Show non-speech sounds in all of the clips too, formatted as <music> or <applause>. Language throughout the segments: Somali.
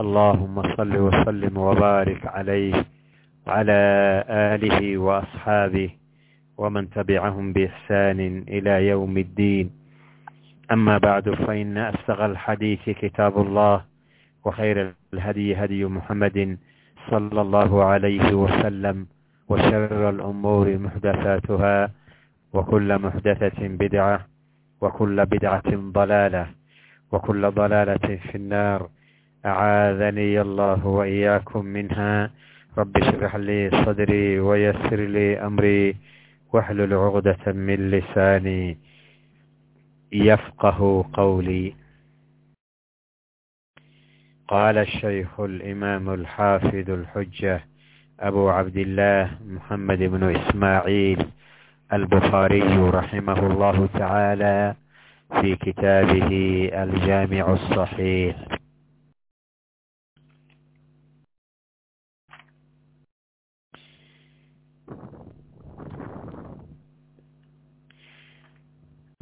اللهم صل وسلم وبارك عليه وعلى آله وأصحابه ومن تبعهم بإحسان إلى يوم الدين أما بعد فإن أسغى الحديث كتاب الله وخير الهدي هدي محمد صلى الله عليه وسلم وشر الأمور محدثاتها وكل محدثة بدعة وكل بدعة ضلالة وكل ضلالة في النار أعاذني الله وإياكم منها رب اشرح لي صدري ويسر لي أمري واحلل عقدة من لساني يفقه قولي قال الشيخ الإمام الحافظ الحجة أبو عبد الله محمد بن إسماعيل البخاري رحمه الله تعالى في كتابه الجامع الصحيح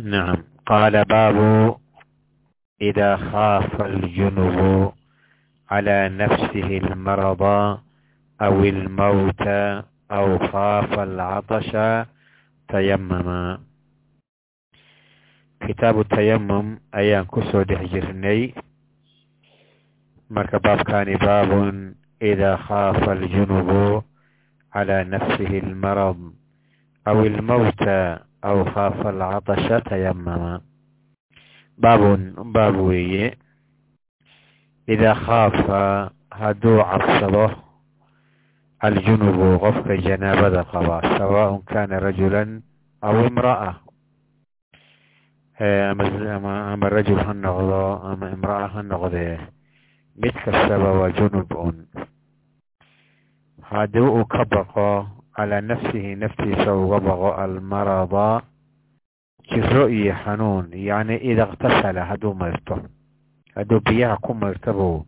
نعم. قال باب إذا خاف الجنب على نفسه المرض أو الموت أو خاف العطش تيمما kitaab tayamum ayaan ku soo dhex jirnay marka baabkani baabun idaa khaafa aljunubu calaa nafsihi almarad aw ilmawta aw khaafa alcatasha tayamama baabun baab weeye idaa khaafa hadduu cabsado aljunubu qofka janaabada qaba sawaaءun kana rajulan aw imra'a ama rajul ha noqdo ama imra'a ha noqdee mid kastaba waa junub un haddii uu ka baqo calaa nafsihi naftiisa uga baqo almarada jiro iyo xanuun yacni ida iktasala hadduu mayrto hadduu biyaha ku mayrtabuu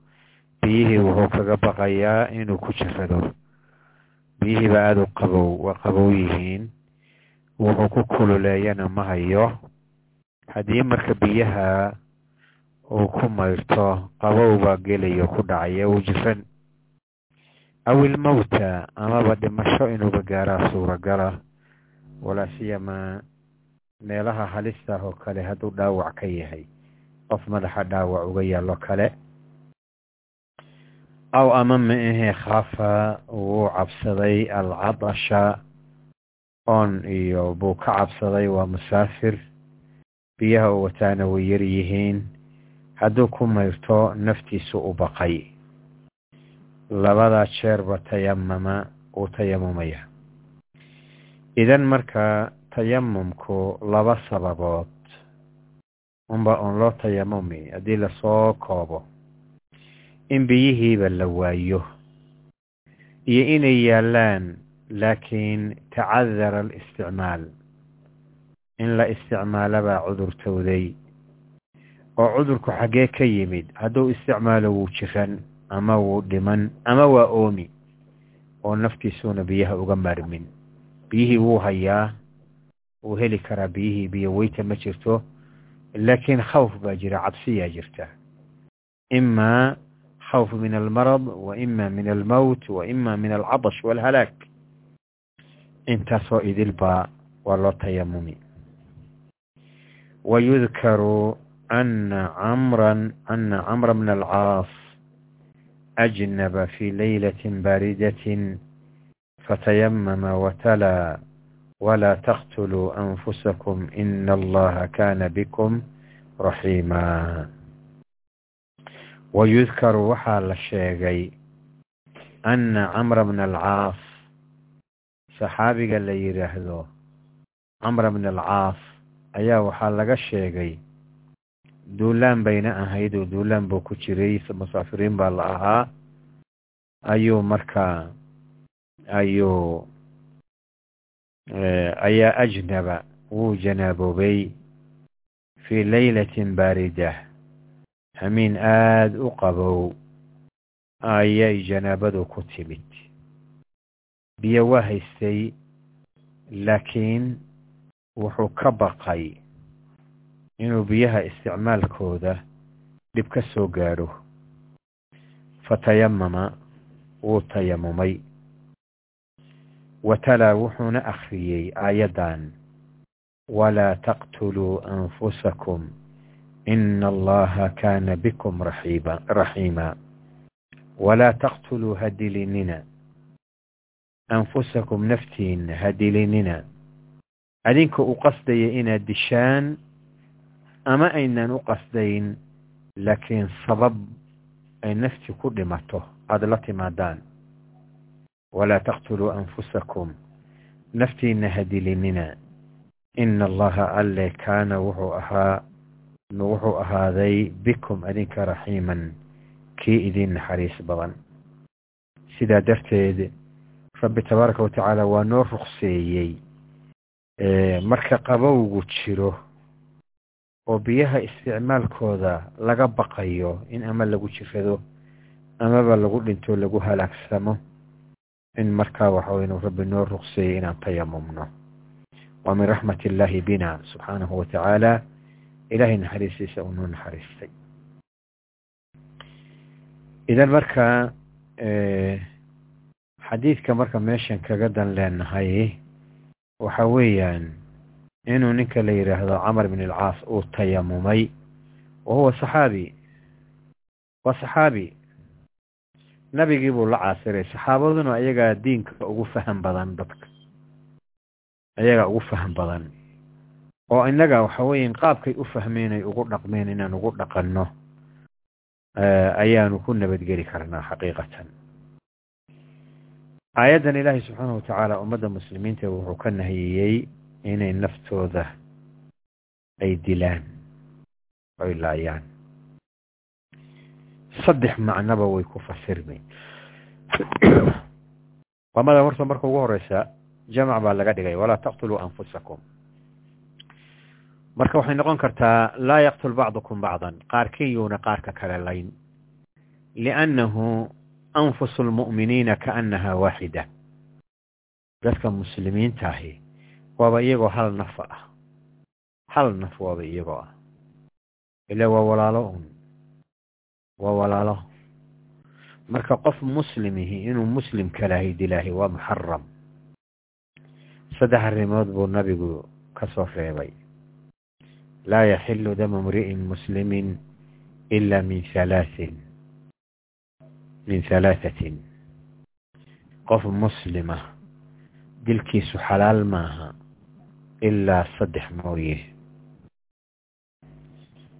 biyihii wuxuu kaga baqayaa inuu ku jirado biyihiiba aada u qabow waa qabow yihiin wuxuu ku kululeeyana ma hayo haddii marka biyaha uu ku mayrto qabow baa gelayo ku dhacaya uu jiran aw ilmowta amaba dhimasho inuuba gaaraa suuragala walaa siyamaa meelaha halistaah oo kale hadduu dhaawac ka yahay qof madaxa dhaawac uga yaallo kale aw ama ma ahee khaafa wuu cabsaday alcadasha oon iyo buu ka cabsaday waa musaafir biyaha u wataana way yar yihiin hadduu ku mayrto naftiisu u baqay labadaa jeerba tayamama uu tayamumaya idan marka tayamumku laba sababood unba un loo tayamumi haddii la soo koobo in biyihiiba la waayo iyo inay yaallaan laakiin tacadara alisticmaal in la isticmaalabaa cudurtowday oo cudurku xaggee ka yimid hadduu isticmaalo wuu jiran ama wuu dhiman ama waa oomi oo naftiisuuna biyaha uga maarmin biyihii wuu hayaa wuu heli karaa biyihii biyo weyta ma jirto laakiin khawf baa jira cabsiyaa jirta. Imaa khawf min almarad wa ima min almowt wa ima min alcadash waalhalaag intaasoo idilbaa waa loo tayamumi. Wayudkaru ana camran ana camra bna alcaas. أجنب في ليلة باردة فتيمم وتلا ولا تقتلوا أنفسكم إن الله كان بكم رحيما ويذكر وحال الشيغي أن عمرو بن العاص صحابي قال لي يرهدو عمرو بن العاص ayaa waxaa laga sheegay duulaan bayna ahayd oo duulaan buu ku jiray musaafiriin baa la ahaa. Ayuu markaa ayuu ayaa ajnaba wuu janaaboobay fii laylatin baarida hamiin aada u qabow ayay janaabadu ku timid. Biyo waa haystay laakiin wuxuu ka baqay inuu biyaha isticmaalkooda dhib ka soo gaadho fatayamama wuu tayamumay. Watalaa wuxuuna akhriyey aayaddan walaa taqtuluu anfusakum ina allaha kaana bikum raxiima. Walaa taqtuluu ha dilinina anfusakum naftiinna ha dilinina adinka u qasdaya inaad dishaan ama aynan u qasdayn laakiin sabab ay nafti ku dhimato aada la timaadaan walaa taqtuluu anfusakum naftiinna ha dilinina ina allaha alle kaana wuxuu ahaa wuxuu ahaaday bikum adinka raxiiman kii idin naxariis badan sidaa darteed rabbi tabaaraka wa waa noo ruqseeyey marka qabowgu jiro oo biyaha isticmaalkooda laga baqayo in ama lagu jirado amaba lagu dhinto lagu halaagsamo in markaa waxa inuu rabbi noo ruqseeyey inaan tayamumno waa min raxmat illaahi bina subxaanahu wa tacaala ilaahay naxariistiisa uu noo naxariistay. Idan marka xadiidka marka meeshan kaga dan leenahay waxa weeyaan inuu ninka la yidhaahdo camar bin alcaas uu tayamumay. Wa huwa saxaabi. Waa saxaabi. Nabigii buu la caasiray. Saxaabaduna ayagaa diinka ugu faham badan dadka. Ayagaa ugu faham badan. Oo innaga waxa weeyan qaabkay u fahmeen ay ugu dhaqmeen inaan ugu dhaqanno ayaanu ku nabadgeli karnaa xaqiiqatan. Aayaddan ilaahay subxaanahu watacaala ummadda muslimiinta wuxuu ka nahiyey inay naftooda ay dilaan oy laayaan saddex macnoba way ku fasirmay qamada <coughs> horta marka ugu horeysa jamac baa laga dhigay. Walaa taqtuluu anfusakum. Marka waxay noqon kartaa laa yaqtul bacdukum bacdan. Qaarkiiyuuna qaarka kale layn. Liannahu anfusu lmu'miniina kaannaha waaxida. Dadka muslimiinta ahi waaba iyagoo hal nafa ah. Hal naf waaba iyagoo ah. Ila waa walaalo un waa walaalo. Marka qof muslimihi inuu muslim kalahay dilaahi waa muxaram saddex arrimood buu nabigu ka soo reebay laa yaxilu dama mri'in muslimin ila min halaahin min halaahatin qof muslima dilkiisu xalaal maaha ilaa saddex mooye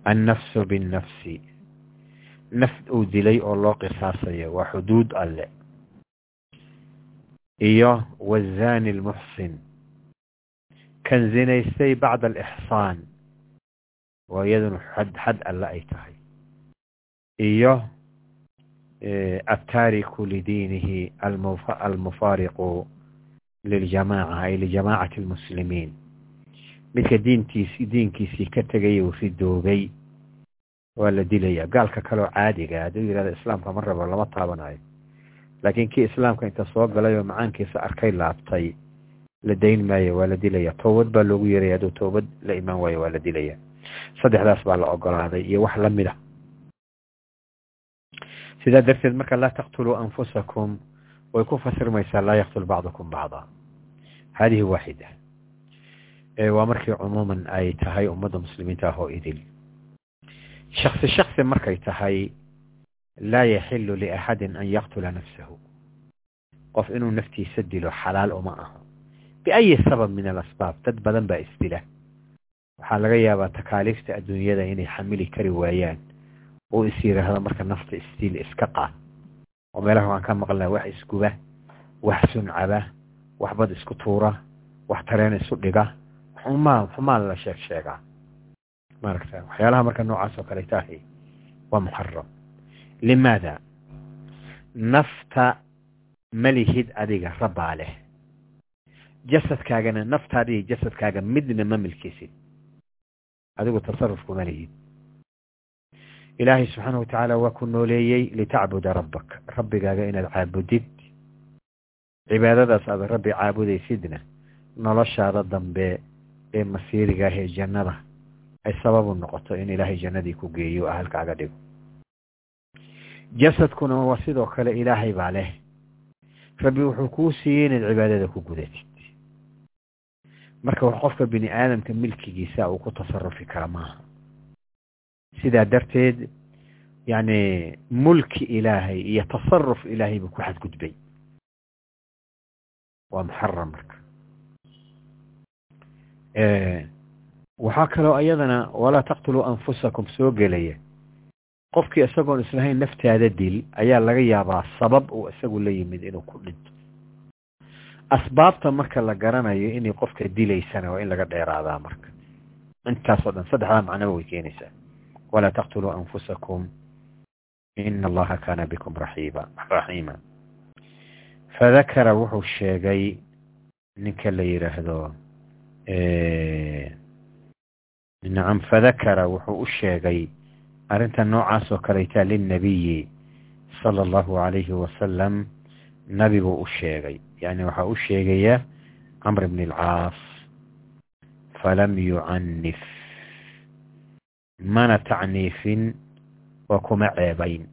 annafsu binnafsi naf uu dilay oo loo qisaasayo waa xuduud alle iyo wazaani almuxsin kan zinaystay bacda alixsaan waa iyaduna xad alle ay tahay iyo attaariku lidiinihi almufaariqu liljamaaca ay lijamaacati almuslimiin midka diintiisi diinkiisii ka tegay uu ridoobay waa la dilaya. Gaalka kaleo caadiga hadduu yidhahdo islaamka ma rabo lama taabanayo. Laakiin kii islaamka inta soo galay oo macaankiisa arkay laabtay la dayn maayo waa la dilaya. Toobad baa loogu yeeraya hadduu toobad la imaan waayo waa la dilaya. Saddexdaas baa la ogolaaday iyo wax la a sidaa darteed marka laa taqtuluu anfusakum way ku fasirmaysaa laa yaqtul bacdukum bacda. Hadihi waaxida waa markii cumuuman ay tahay ummadda muslimiinta ah oo idil. Shaksi shaksi markay tahay laa yaxilu liaxadin an yaqtula nafsahu. Qof inuu naftiisa dilo xalaal uma aha. Biayi sabab min alasbaab dad badan baa isdila. Waxaa laga yaabaa takaaliifta adduunyada inay xamili kari waayaan. Oo is yidhaahdo marka nafta isdil iska qaad oo meelaha waan ka maqlnaa wax isguba wax suncaba wax bad isku tuura wax tareen isu dhiga xumaa xumaa la sheeg sheegaa maaragta waxyaalaha marka noocaas oo kale tahi waa muxaram limaada? Nafta malihid adiga rabbaa leh. Jasadkaagana naftaada iyo jasadkaaga midna ma milkisid adigu tasarufku ma lihid. Ilaahay subxaana wa tacaala waa ku nooleeyey litacbuda rabbak. Rabbigaaga inaad caabudid. Cibaadadaas aad rabbi caabudaysidna noloshaada dambe ee masiiriga ah jannada ay sababu noqoto in ilaahay jannadii ku geeyo ahalkaaga dhigo. Jasadkuna waa sidoo kale ilaahay baa leh. Rabbi wuxuu kuu siiyey inaad cibaadada ku gudatid marka wax qofka bini aadamka milkigiisa uu ku tasarufi kara maaha. Sidaa darteed yacni mulki ilaahay iyo tasaruf ilaahay buu ku xadgudbay. Waa muxaram marka waxaa kaloo iyadana walaa taqtuluu anfusakum soo gelaya qofkii isagoon islahayn naftaada dil ayaa laga yaabaa sabab uu isagu la yimid inuu ku dhinto asbaabta marka la garanayo inay qofka dilaysana waa in laga dheeraadaa marka. Intaasoo dhan saddexdaa macnaba way keenaysaa. Walaa taqtuluu anfusakum ina allaha kaana bikum raxiiba raxiima. Fadakara wuxuu sheegay ninka la yidhaahdo nacam fadakara wuxuu u sheegay arrinta noocaas oo kaleytaa lilnabiyi sala allahu calayhi wasalam nabiguu u sheegay. Yani waxaa u sheegaya camr bn alcaas falam yucanif mana tacniifin oo kuma ceebayn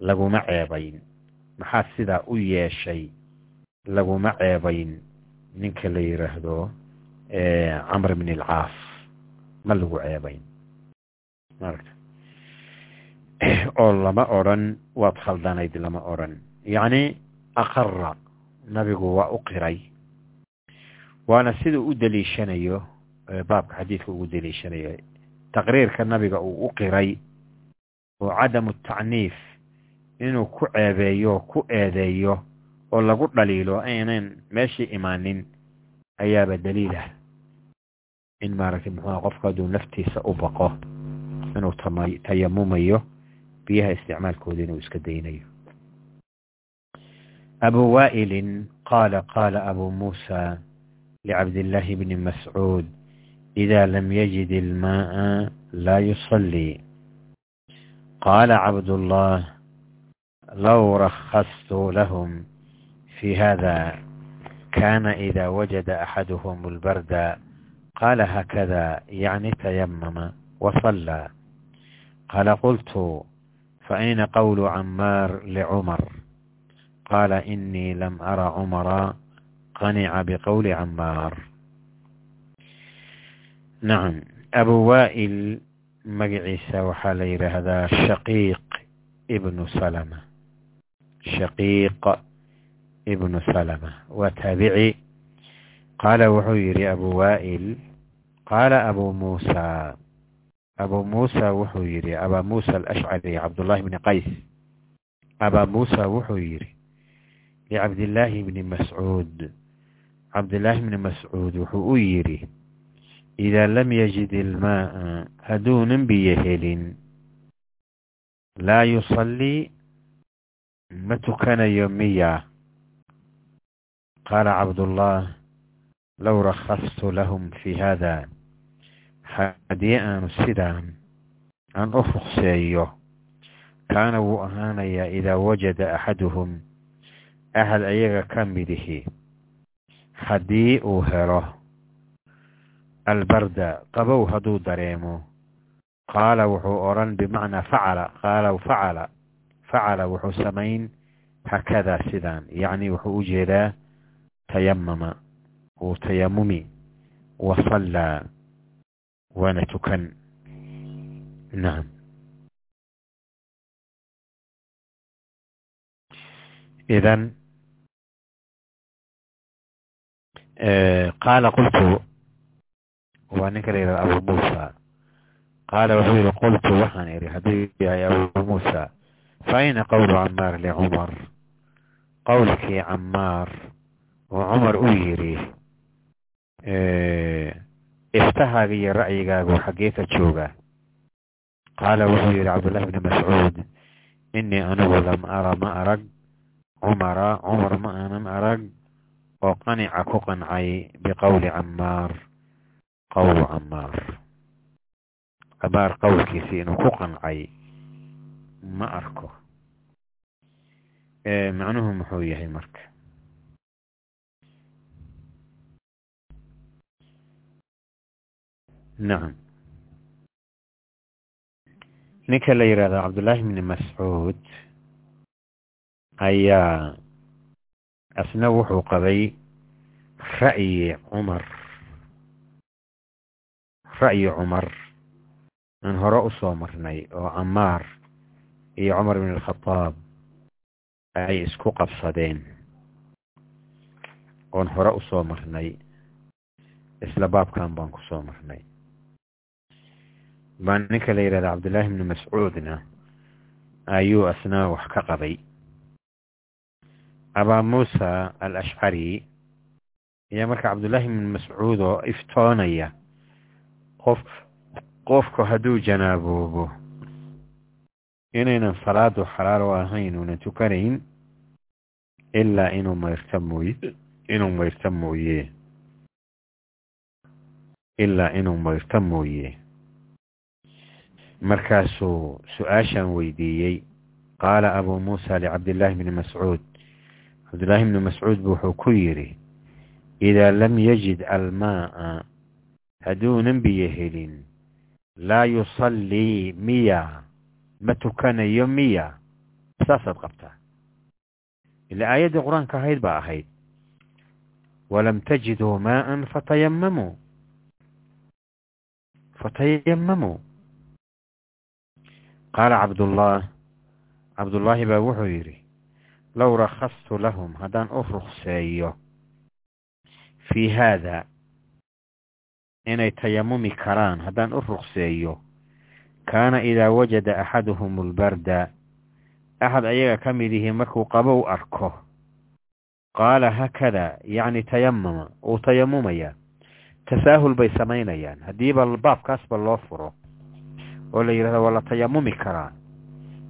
laguma ceebayn. Maxaa sidaa u yeeshay laguma ceebayn ninka la yidhaahdo camr bn alcaas ma lagu ceebayn. Maaragta <clears throat> oo lama odran waad khaldanayd lama odran yacni aqara nabigu waa u qiray. Waana sida u deliishanayo baabka xadiidka ugu deliishanayo taqriirka nabiga uu u qiray oo cadamu tacniif inuu ku ceebeeyo ku eedeeyo oo lagu dhaliilo aynan meeshii imaanin ayaaba daliilah in maaragtay muxuuha qofka hadduu naftiisa u baqo inuu tayamumayo biyaha isticmaalkooda inuu iska daynayo abu waa'ilin qaala qaala abu muusa licabdillahi bni mascuud إذا لم يجد الماء لا يصلي قال عبد الله لو رخصت لهم في هذا كان إذا وجد أحدهم البرد قال هكذا يعني تيمم وصلى قال قلت فأين قول عمار لعمر قال إني لم أرى عمر قنع بقول عمار نعم أبو وائل مقعيسى وحال هذا شقيق ابن سلمة شقيق ibnu salama waa taabici. Qaala wuxuu yidhi abuu waa'il qaala abuu muusaa abuu muusa wuxuu yidhi abaa muusa alashcari cabdullaahi bni qays. Abaa muusa wuxuu yidhi licabdillaahi bni mascuud. Cabdillaahi bni mascuud wuxuu u yidhi idaa lam yajid ilmaa'a hadduunan biyo helin laa yusallii ma tukanayo miyaa قال عبد الله لو رخصت لهم في هذا haddii aanu sidaan aan u ruqseeyo kaana wuu ahaanayaa idaa wajada axaduhum ahad ayaga ka midihi haddii uu helo albarda qabow hadduu dareemo qaala wuxuu odhan bimacnaa facala qaala facala facala wuxuu samayn hakadaa sidaan yacni wuxuu u jeedaa tayamama wuu tayamumi wasallaa waana tukan nacam idan qaala qultu waa ninka la yidhahda abu muusa qaala wuxuu yihi qultu waxaan idhi hadduu yahay abu muusa fa ayna qowlu camaar licumar qowlkii camaar oo cumar u yidhi iftahaaga iyo ra'yigaagu xaggee ka jooga. Qaala wuxuu yidhi cabdullahi bni mascuud inii anigu lam ara ma arag cumara cumar ma aanan arag oo qanica ku qancay biqowli camaar qowlu camaar camaar qowlkiisii inuu ku qancay ma arko. Macnuhu muxuu yahay marka nacam ninka la yidhahdo cabdullaahi bni mascuud ayaa asna wuxuu qabay ra'yi cumar ra'yi cumar aan hore u soo marnay oo camaar iyo cumar bn alkhadaab ay isku qabsadeen oon hore u soo marnay isla baabkan baan ku soo marnay baa ninka la yidhahda cabdullaahi bni mascuudna ayuu asna wax ka qabay. Abaa muusa alashcari ayaa marka cabdullaahi bni mascuud oo iftoonaya qof qofku hadduu janaaboobo inaynan salaadu u ahayn uunan tukanayn ilaa inuu mayrta mooye inuu mayrta mooye. Ilaa inuu mayrta mooye markaasuu su'aashan weydiiyey qaala abuu muusa licabdillaahi bni mascuud. Cabdullaahi bni mascuud bu wuxuu ku yidhi idaa lam yajid almaa'a hadduunan biyo helin laa yusallii miya ma tukanayo miya. Saasaad qabtaa. Ila aayaddii qur'aanka ahayd baa ahayd walam tajiduu maa'an fatayamamuu fatayamamuu qaala cabdullah cabdullaahi baa wuxuu yidhi low rakhastu lahum haddaan u rukseeyo fii haada inay tayamumi karaan haddaan u rukseeyo kaana idaa wajada axaduhum albarda. Axad ayaga ka mid ihi markuu qabow arko qaala haakada yacni tayamama uu tayamumaya tasaahul bay samaynayaan haddiiba baabkaasba loo furo oo la yidhahdo waa la tayamumi karaa.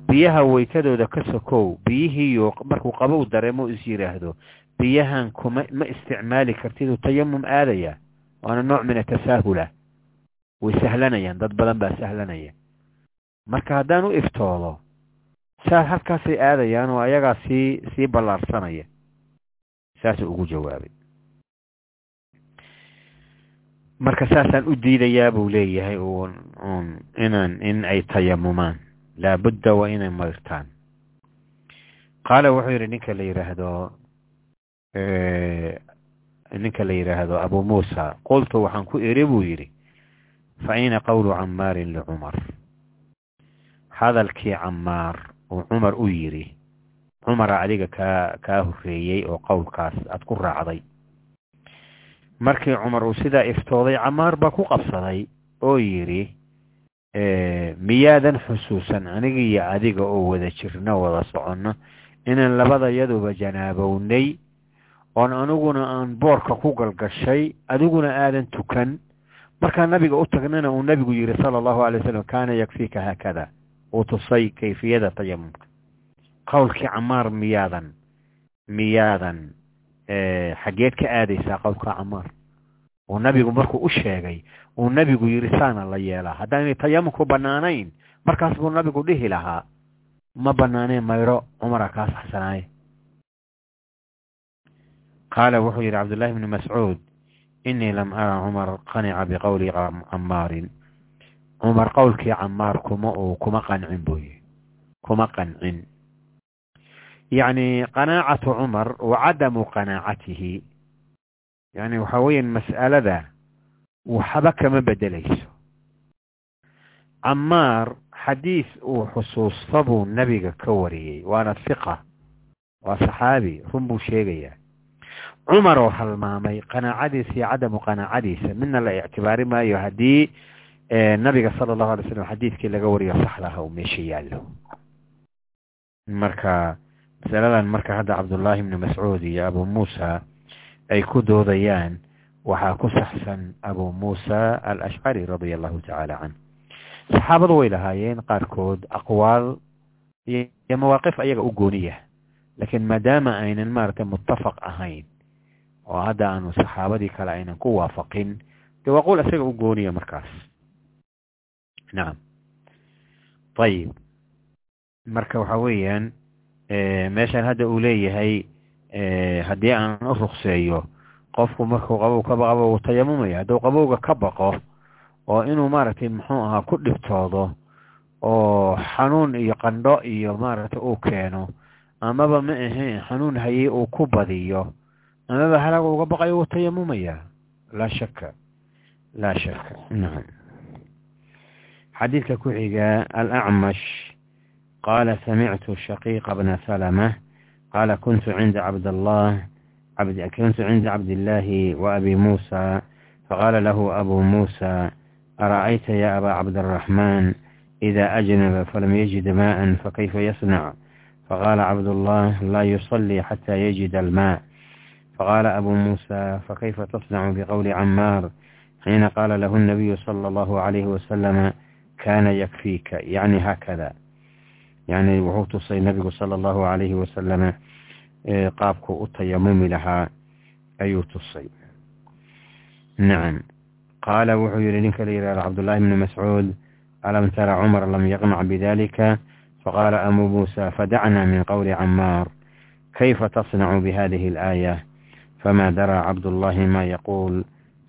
Biyaha weytadooda ka sokow biyihiiyo markuu qabow dareemo is yidhaahdo biyahan kuma ma isticmaali kartid uu tayamum aadaya. Waana nooc min atasaahula way sahlanayaan dad badan baa sahlanaya. Marka haddaan u iftoodo saa halkaasay aadayaan oo ayagaa sii sii ballaarsanaya. Saasuu ugu jawaabay marka saasaan u diidayaa buu leeyahay un un inaan in ay tayamumaan laabudda waa inay mayrtaan qaala wuxuu yidhi ninka la yidhaahdo ninka la yidhaahdo abu muusa. Qultu waxaan ku iri buu yidhi. Fa ayna qowlu camaarin licumar hadalkii camaar uu cumar u yidhi cumara adiga kaa kaa horreeyey oo qowlkaas aad ku raacday markii cumar uu sidaa iftooday camaar baa ku qabsaday oo yidhi miyaadan xusuusan aniga iyo adiga oo wada jirno wada soconno inaan labada yaduba janaabownay oon aniguna aan boorka ku galgashay adiguna aadan tukan. Markaa nabiga u tagnana uu nabigu yidhi sala allahu alay wasalam kaana yakfiika haakada. Uu tusay kayfiyada tayamumka qowlkii camaar miyaadan miyaadan xaggeed ka aadaysaa qowlka camaar. Uu nabigu markuu u sheegay uu nabigu yidhi saana la yeelaa. Haddaanay tayamumku bannaanayn markaas buu nabigu dhihi lahaa ma bannaaneen mayro cumara kaa saxsanaaye qaala wuxuu yidhi cabdullaahi bni mascuud inii lam ara cumar qanica biqowli camaarin cumar qowlkii camaar kuma uu kuma qancin buu yihi kuma qancin yacni qanaacatu cumar wa cadamu qanaacatihi yani waxaa weeyaan mas'alada waxba kama bedelayso camaar xadiis uu xusuusta buu nebiga ka wariyey waana hiqa waa saxaabi run buu sheegayaa cumar oo halmaamay qanaacadiisa iyo cadamu qanaacadiisa midna la ictibaari maayo haddii nabiga sala allahu alay slam xadiidkii laga wariyo saxdaha uu meesha yaallo marka masaladan marka hadda cabdullaahi bni mascuud iyo abu muusa ay ku doodayaan waxaa ku saxsan abu muusa alashcari radia allahu tacaala canh saxaabadu way lahaayeen qaarkood aqwaal iyo mawaaqif ayaga u gooniya laakiin maadaama aynan maaragtay muttafaq ahayn oo hadda aanu saxaabadii kale aynan ku waafaqin dee waa qowl isaga u gooniya markaas. Nacam ayib marka waxa weeyaan meeshan hadda uu leeyahay haddii aan u rukseeyo qofku markuu qabow ka baqabo uu tayamumaya hadduu qabowga ka baqo oo inuu maaragtay muxuu ahaa ku dhibtoodo oo xanuun iyo qandho iyo maaragtay uu keeno amaba ma ahayn xanuun hayey uu ku badiyo amaba halaag uga baqayo wuu tayamumaya laa shaka laa shaka nacam xadiidka ku xiga alacmash قال سمعت شقيق بن سلمة قال كنت عند عبد الله عبد كنت عند عبد الله وأبي موسى فقال له أبو موسى أرأيت يا أبا عبد الرحمن إذا أجنب فلم يجد ماء فكيف يصنع فقال عبد الله لا يصلي حتى يجد الماء فقال أبو موسى فكيف تصنع بقول عمار حين قال له النبي صلى الله عليه وسلم كان يكفيك يعني هكذا يعني وهو تصي النبي صلى الله عليه وسلم qaabku u tayamumi lahaa ayuu tusay nacam qaala wuxuu yihi ninka la yihahdo cabdullaahi bni mascuud alam tara cumar lam yaqnac bidalika faqaala abu muusa fadacna min qowli camaar kayfa tasnacu bihadihi alaaya fama daraa cabdullahi ma yaquul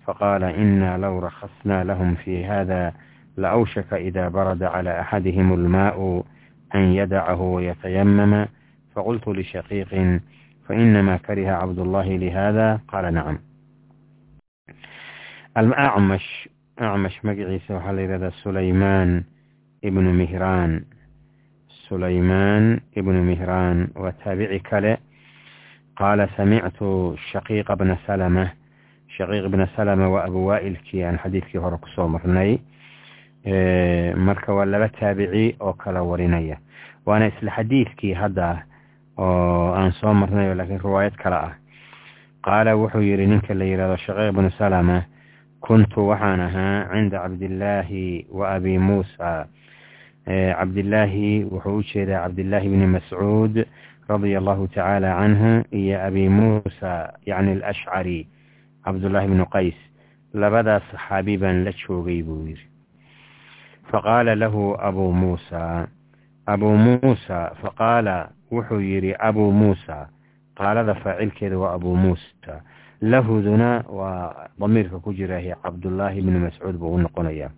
faqaala ina low rakhasna lahum fi hada laawshaka ida barada cala axadihim almaau أن يدعه ويتيمم فقلت لشقيق فإنما كره عبد الله لهذا قال نعم الأعمش أعمش مقعيس وحليل هذا سليمان ابن مهران سليمان ابن مهران وتابعي كلا قال سمعت شقيق بن سلمة شقيق بن سلمة وأبو وائل كي عن حديث كي هرق marka waa laba taabici oo kala warinaya. Waana isla xadiidkii hadda oo aan soo marnayo laakiin riwaayad kale ah. Qaala wuxuu yidhi ninka la yidhahdo shaqiiq bnu salama kuntu waxaan ahaa cinda cabdillaahi wa abi muusa. Cabdillaahi wuxuu u jeedaa cabdillaahi bni mascuud radia allahu tacaala canhu iyo abi muusa yacni alashcari cabdullaahi bnu qays. Labadaas saxaabi baan la joogay buu yidhi faqaala lahu abuu muusa abuu muusa faqaala wuxuu yidhi abuu muusa qaalada faacilkeeda waa abuu muusa lahuduna waa damiirka ku jiraahi cabdullaahi bni mascuud buu u noqonaya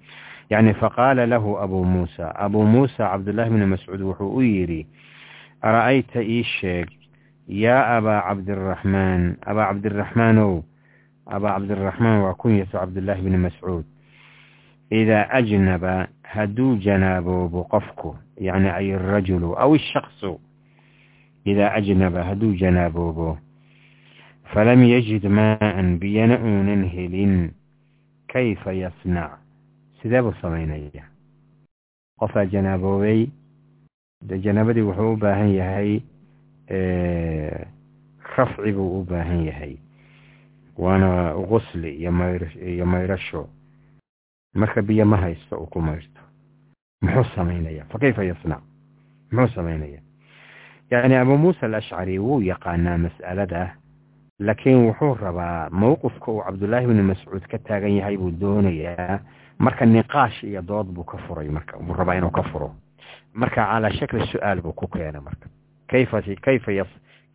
yacni faqaala lahu abuu muusa abuu muusa cabdullaahi bni mascuud wuxuu u yidhi ara'ayta ii sheeg yaa abaa cabdiraxmaan abaa cabdiraxmaanow abaa cabdiraxmaan waa kunyatu cabdullaahi bni mascuud idaa ajnaba hadduu janaaboobo qofku yacni ay arajulu aw ishaksu idaa ajnaba hadduu janaaboobo falam yajid maa'an biyana uunan helin kayfa yasnac sidee buu samaynaya qofaa janaaboobay de janaabadii wuxuu u baahan yahay rafci buu u baahan yahay waana mayr iyo mayrasho marka biyo ma haysto uu ku mayrto muxuu samaynaya fa kayfa yasnac muxuu samaynaya yacni abuu muusa alashcari wuu yaqaanaa mas'alada laakiin wuxuu rabaa mowqifka uu cabdullaahi bni mascuud ka taagan yahay buu doonayaa. Marka niqaash iyo dood buu ka furay marka. Buu rabaa inuu ka furo. Marka calaa shakli su'aal buu ku keenay marka. Kayfa kayfa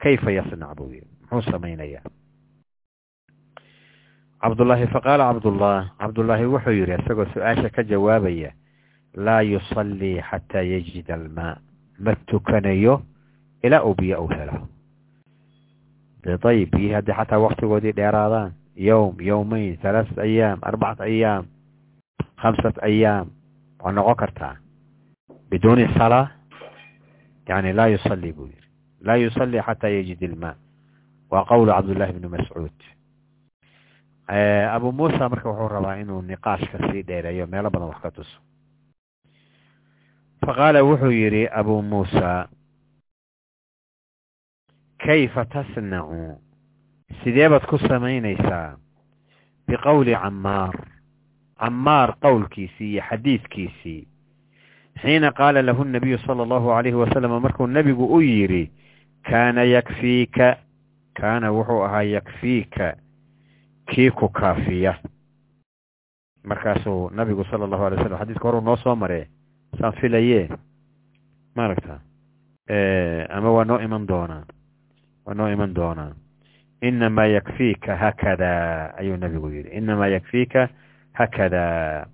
kayfa yasnac buu yidhi. Muxuu samaynaya cabdullaahi faqaala cabdullah cabdullaahi wuxuu yidhi isagoo su'aasha ka jawaabaya laa yusallii xataa yajida almaa ma tukanayo ilaa uu biyo u helo. Ayib biyihii haddii xataa waktigoodii dheeraadaan yowm yowmeyn halaasat ayaam arbacat ayaam khamsat ayaam waa noqon kartaa biduuni salaa yani laa yusalli buu yidhi laa yusalli xataa yajid ilmaa waa qowlu cabdullaahi bni mascuud abu muusa marka wuxuu rabaa inuu niqaashka sii dheereeyo meelo badan wax ka tuso. Faqaala wuxuu yidhi abuu muusa kayfa tasnacu? Sidee baad ku samaynaysaa? Biqowli camaar camaar qowlkiisii iyo xadiidkiisii. Xiina qaala lahu nabiyu sala allahu alayhi wasalam markuu nebigu u yidhi kaana yakfiika kaana wuxuu ahaa yakfiika kii ku kaafiya. Markaasuu nabigu sala allahu alay slam xadiiska horuu noo soo maree saan filaye maaragta ama waa noo iman doonaa waa noo iman doonaa inamaa yakfiika haakada ayuu nabigu yidhi. Inamaa yakfiika haakada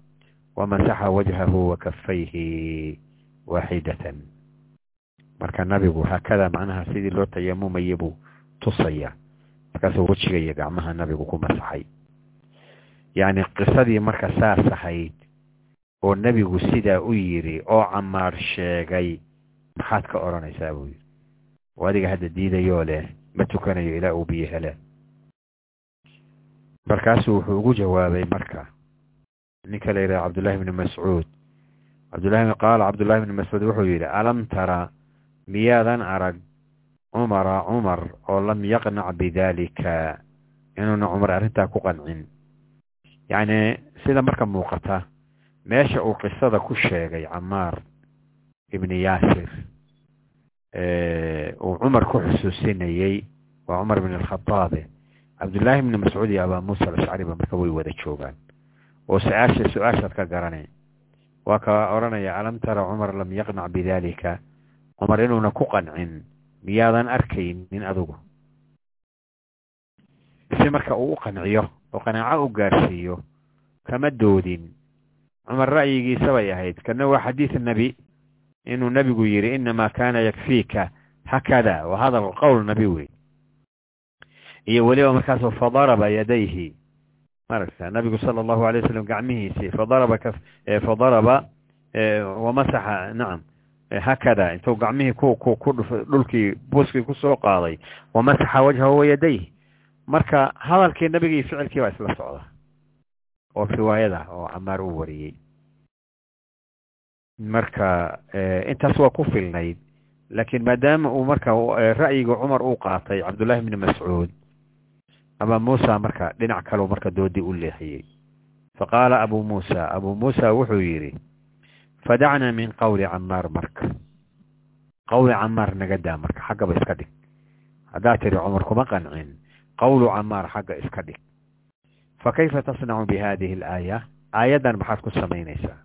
wamasaxa wajhahu wa kafayhi waaxidatan marka nabigu haakada macnaha sidii loo tayamumayay buu tusaya markaasuu wejiga iyo gacmaha nabigu ku masaxay. Yacni qisadii marka saas ahayd oo nebigu sidaa u yidhi oo camaar sheegay maxaad ka odhanaysaa buu yidhi. Oo adiga hadda diidayoo leh ma tukanayo ilaa uu biyo hele markaasuu wuxuu ugu jawaabay marka ninka la yidhaha cabdullahi bni mascuud. Cabdullahi qaala cabdullahi bni mascuud wuxuu yidhi alam tara miyaadan arag cumara cumar oo lam yaqnac bidaalika inuuna cumar arrintaa ku qancin. Yacni sida marka muuqata meesha uu qisada ku sheegay camaar ibni yaasir uu cumar ku xusuusinayey waa cumar bn alkhataabe cabdullaahi bni mascuud iyo abaa muusa alashcariba marka way wada joogaan. Oo su'aasha su'aashaad ka garanay. Waa ka odhanaya alam tara cumar lam yaqnac bidaalika cumar inuuna ku qancin miyaadan arkaynin adugu? Si marka uu u qanciyo oo qanaaco u gaarsiiyo kama doodin. Cumar ra'yigiisa bay ahayd kana waa xadiid nebi inuu nebigu yidhi inamaa kaana yakfiika hakada wa hadal qowl nebi wey iyo weliba markaasoo fadaraba yadayhi. Maaragta nabigu sala allahu alay wasalam gacmihiisii fadaraba fadaraba wamasaxa nacam hakada. Intuu gacmihii dhulkii buuskii ku soo qaaday wamasaxa wajhahu wayadayh marka hadalkii nabigii iyo ficilkii baa isla socda. Oo riwaayada oo camaar uu wariyey. Marka intaas waa ku filnayd. Laakiin maadaama uu marka ra'yiga cumar uu qaatay cabdullahi bni mascuud ama muusa marka dhinac kaleu marka doodii u leexiyey. Faqaala abu muusa abu muusa wuxuu yidhi fadacnaa min qawli camaar marka qawli camaar naga daa marka xaggaba iska dhig haddaad tiri cumar kuma qancin qawlu camaar xagga iska dhig fa kayfa tasnacu bi hadihi alaaya aayaddan maxaad ku samaynaysaa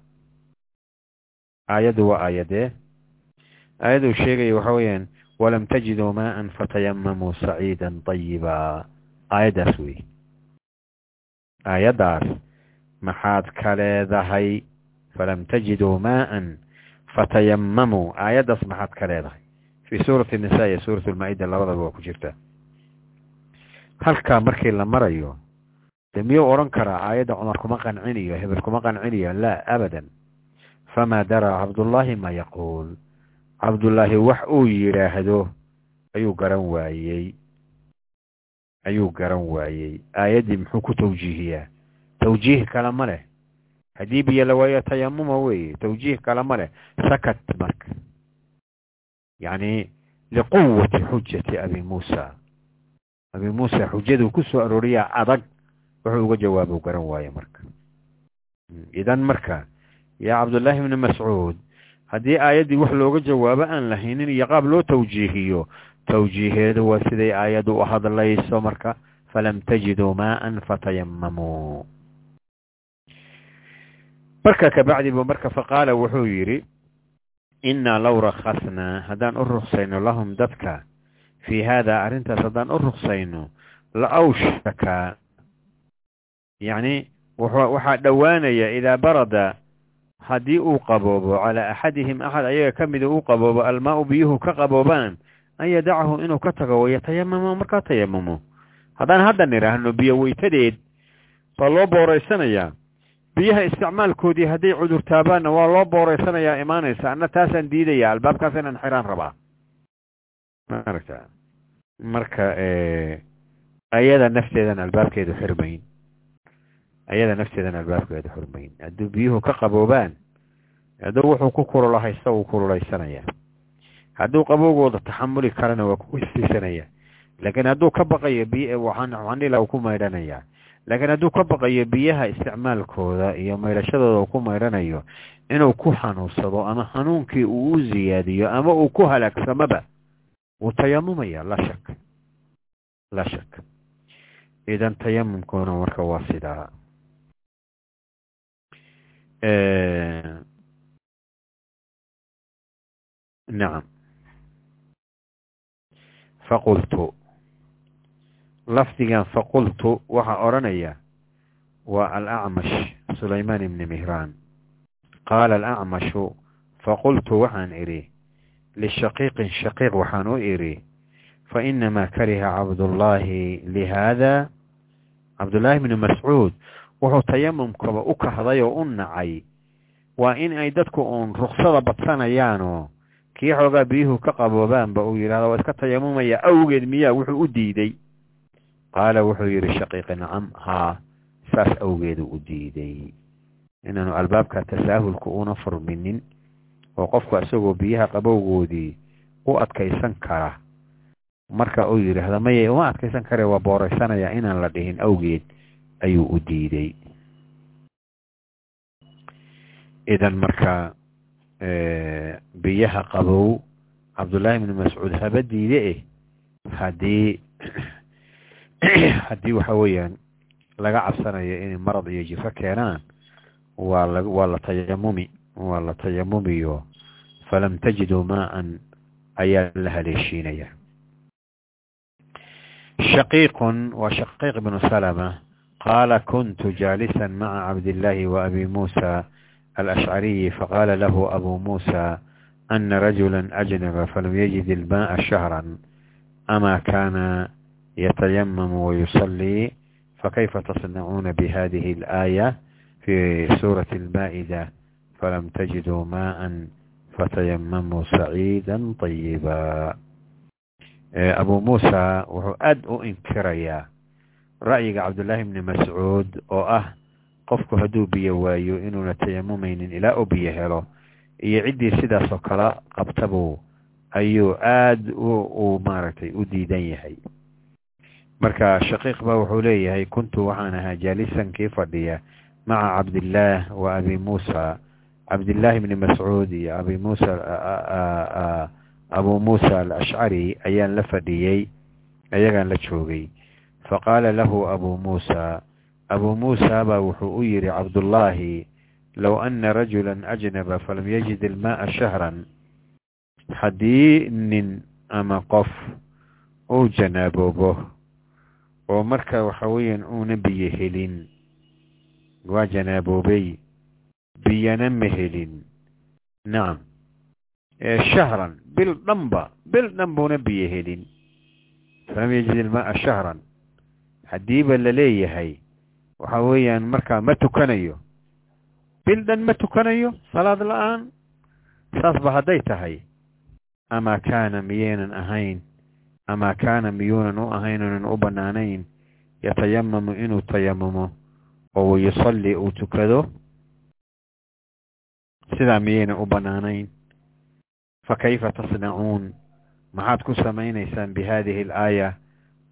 aayaddu waa aayadee aayaduu sheegaya waxa weeyaan walam tajiduu maaan fatayamamuu saciidan طayiba aayaddaas wey aayaddaas maxaad ka falam tajiduu maaan fatayamamuu aayaddaas maxaad ka leedahay. Fii suurati nisa iyo suurat lmaa-ida labadaba waa ku jirta. Halkaa markii la marayo de miyuu odhan karaa aayadda cumar kuma qanciniyo hebel kuma qanciniyo? Laa abadan. Famaa daraa cabdullaahi ma yaquul. Cabdullaahi wax uu yidhaahdo ayuu garan waayey. Ayuu garan waayey. Aayaddii muxuu ku tawjiihiyaa? Tawjiih kale ma leh haddii biyo waayo tayamuma weeye tawjiih kale ma leh sakat marka. Yacni liquwati xujati abi muusa. Abi muusa xujaduu ku soo arooriyaa adag wuxuu uga jawaabuu garan waaye marka. Idan marka yaa cabdullaahi bni mascuud haddii aayaddii wax looga jawaabo aan lahaynin iyo qaab loo tawjiihiyo tawjiiheedu waa siday aayaddu u hadlayso marka falam tajiduu maaan fatayamamuu marka kabacdi bu marka faqaala wuxuu yidhi innaa low rakhasnaa haddaan u ruksayno lahum dadka fii haada arrintaas haddaan u ruksayno la awshaka. Yacni waxaa dhowaanaya idaa barada haddii uu qaboobo calaa axadihim axad ayaga ka mida uu qaboobo almaau biyuhu ka qaboobaan an yadacahu inuu ka tago wayatayamamo markaa tayamamo haddaan hadda nidhaahno biyo weytadeed baa loo booraysanayaa biyaha isticmaalkoodii hadday cudur taabaanna waa loo booraysanayaa imaanaysa. Anna taasaan diidaya albaabkaas inaan xiraan rabaa. Maaragta marka ayada nafteedan albaabkeedu xirmayn. Ayada nafteedan albaabkeedu xurmayn hadduu biyuhu ka qaboobaan hadduu wuxuu ku kululahaysta wuu kululaysanayaa. Hadduu qabowgooda taxamuli karana waa ku weysiisanaya. Laakiin hadduu ka baqayo biy waxaan ila ku maydhanayaa laakiin hadduu ka baqayo biyaha isticmaalkooda iyo maydhashadooda uu ku maydhanayo inuu ku xanuunsado ama xanuunkii uu u ziyaadiyo ama uu ku halaagsamoba wuu tayamumaya laa shak. Laa shak. Idan tayamumkuna marka waa sidaa. Nacam faqultu lafdigan faqultu waxaa odhanaya waa alacmash sulaymaan ibni mihraan. Qaala alacmashu faqultu waxaan idhi lishaqiiqin shaqiiq waxaan u idhi fainamaa kariha cabdullaahi lihaada. Cabdullaahi bni mascuud wuxuu tayamumkaba u kahday oo u nacay waa in ay dadku uun ruksada badsanayaanoo kii xoogaa biyuhu ka qaboobaanba uu yidhahdo waa iska tayamumaya awgeed miyaa wuxuu u diiday qaala wuxuu yidhi shaqiiqi nacam haa saas awgeedu u diiday. Inaanu albaabka tasaahulka una furminin oo qofku isagoo biyaha qabowgoodii u adkaysan kara. Marka uu yidhaahda maye uma adkaysan kare waa booraysanaya inaan la dhihin awgeed ayuu u diiday. Idan marka biyaha qabow cabdullaahi bni mascuud haba diide eh haddii <clears throat> haddii waxa weeyaan laga cabsanayo inay marad iyo jifo keenaan waa waa la tayamumi waa la tayamumiyo falam tajiduu maaan ayaa la haleeshiinaya. Shaqiiqun waa shaqiiq bnu salama qaala kuntu jaalisan maca cabdillaahi wa abi muusa alashcariyi faqaala lahu abu muusa ana rajula ajnaba falam yajid ilmaءa shahra ama kana yatayamamu wayusallii fakayfa tasnacuuna bihadihi اlaaya fi suurati almaa'ida falam tajiduu maءa fatayamamuu saciida طayiba abu muusa wuxuu aad u inkirayaa ra'yiga cabdullaahi bni mascuud oo ah qofku hadduu biyo waayo inuuna tayamumaynin ilaa uu biyo helo iyo ciddii sidaasoo kala qabtabuu ayuu aad uu maaragtay u diidan yahay marka shaqiiq ba wuxuu leeyahay kuntu waxaan ahaa jaalisan kii fadhiya maca cabdillaah wa abi muusa. Cabdillaahi bni mascuud iyo abi muusa abu muusa alashcari ayaan la fadhiyey ayagaan la joogay. Faqaala lahu abu muusa abu muusa baa wuxuu u yidhi cabdullaahi low ana rajula ajnaba falam yajid ilmaءa shahran haddii nin ama qof uu janaaboobo oo marka waxa weeyaan uuna biyo helin. Waa janaaboobay biyana ma helin. Nacam shahran. Bil dhanba. Bil dhan buuna biyo helin. Falam yajid ilmaءa shahran. Haddiiba la leeyahay waxa weeyaan markaa ma tukanayo. Bil dhan ma tukanayo salaad la'aan. Saasba hadday tahay. Amaa kaana miyaynan ahayn amaa kaana miyuunan u ahayn unan u bannaanayn yatayamamu inuu tayamumo oo wayusalli uu tukado sidaa miyaynan u bannaanayn fakayfa tasnacuun maxaad ku samaynaysaan bi hadihi alaaya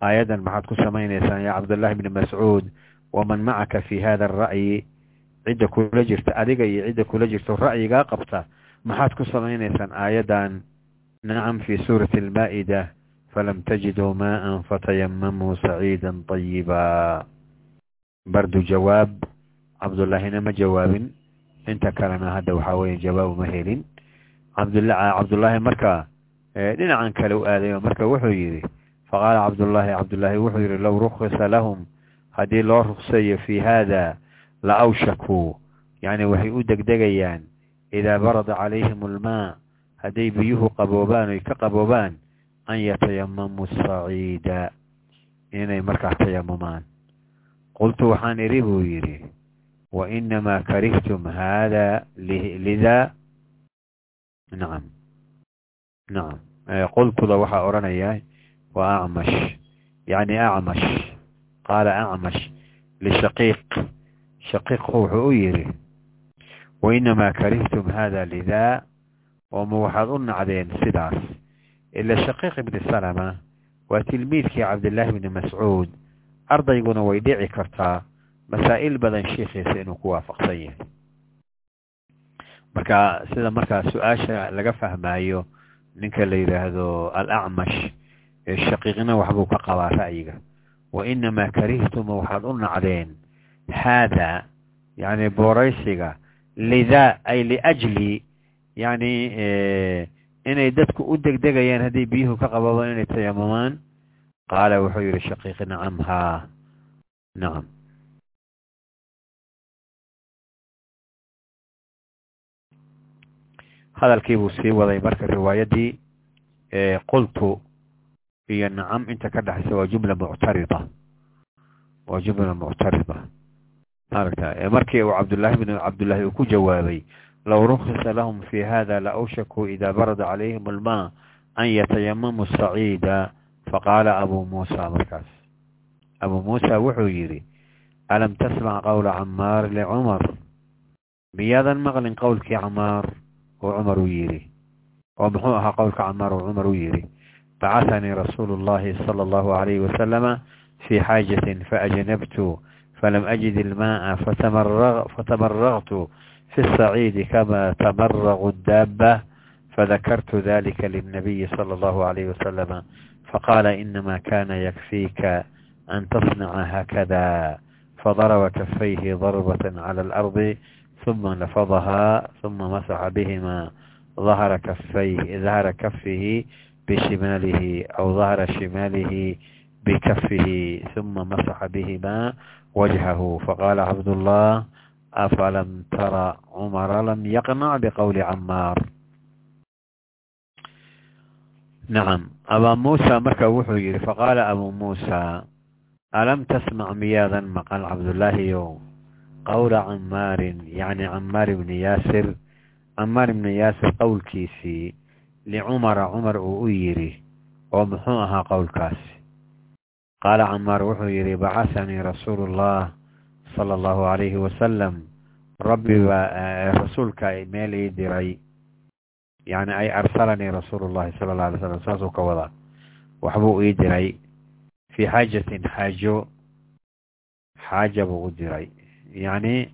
aayaddan maxaad ku samaynaysaan yaa cabdullaahi bni mascuud waman macaka fi hada ara'yi cidda kula jirta adiga iyo cidda kula jirto ra'yigaa qabta maxaad ku samaynaysaan aayaddan nacam fi suurati almaa'ida falam tajiduu maa'an fatayamamuu saciida طayiba bardu jawaab. Cabdullaahina ma jawaabin? Inta kalena hadda waxaa weeye jawaab ma helin. Cabdullaahi marka dhinacan kale u aadayo marka wuxuu yidhi faqaala cabdullaahi cabdullaahi wuxuu yidhi low rukhisa lahum haddii loo ruksayo fi hada la awshakuu yacni waxay u degdegayaan idaa barada calayhim almaa hadday biyuhu qaboobaan oy ka qaboobaan an yatayamamuu saciida inay markaa tayamumaan qultu waxaan idhi buu yidhi wa inamaa karihtum haada lidaa nacam nacam qultuda waxaa odhanaya waa acmash yacni acmash qaala acmash lishaqiiq shaqiiqu wuxuu u yidhi wainamaa karihtum hada lidaa ooma waxaad u nacdeen sidaas ila shaqiiq ibni salama waa tilmiidkii cabdillaahi bni mascuud ardayguna way dhici kartaa masaa'il badan sheikhiisa inuu ku waafaqsan yahay marka sida markaa su'aasha laga fahmaayo ninka la yidhaahdo alacmash shaqiiqna waxbuu ka qabaa ra'yiga wa inamaa karihtuma waxaad u nacdeen haada yani booraysiga lidaa ay liajli inay dadku u degdegayaan hadday biyuhu ka qababa inay tayamumaan qaala wuxuu yidhi shaqiiqi nacam haa nacam. Hadalkii buu sii waday marka riwaayaddii qultu iyo nacam inta ka dhexaysa waa jumla muctarida. Waa jumla muctarida. Maaragta markii uu cabdullaahi bn cabdullaahi uu ku jawaabay low rukhisa lahum fi hada la awshakuu ida barada calayhim almaa an yatayamamu saciida faqaala abuu muusa markaas abuu muusa wuxuu yidhi alam tasmac qowla camaar licumar miyaadan maqlin qowlkii camaar oo cumar uu yidhi oo muxuu ahaa qowlka camaar oo cumar uu yidhi bacahanii rasuulu اllahi salى allahu alayhi wasalama في الصعيد كما تمرغ الدابة فذكرت ذلك للنبي صلى الله عليه وسلم فقال إنما كان يكفيك أن تصنع هكذا فضرب كفيه ضربة على الأرض ثم لفظها ثم مسح بهما ظهر كفيه ظهر كفه بشماله أو ظهر شماله بكفه ثم مسح بهما وجهه فقال عبد الله afalam tara cumara lam yaqnac biqowli camaar nacam abaa muusa marka wuxuu yidhi faqaala abuu muusa alam tasmac miyaadan maqal cabdullaahiyow qowla camaarin yacni camaar ibni yaasir camaar ibni yaasir qowlkiisii licumara cumar uu u yidhi oo muxuu ahaa qowlkaasi qaala camaar wuxuu yidhi bacahanii rasuulu ullah sala allahu calayhi wasalam rabbi baa rasuulka meel ii diray. Yacni ay arsalanii rasuulu llahi sala allah alay slam saasuu ka wadaa waxbuu ii diray. Fii xaajatin xaajo xaaja buu u diray. Yacni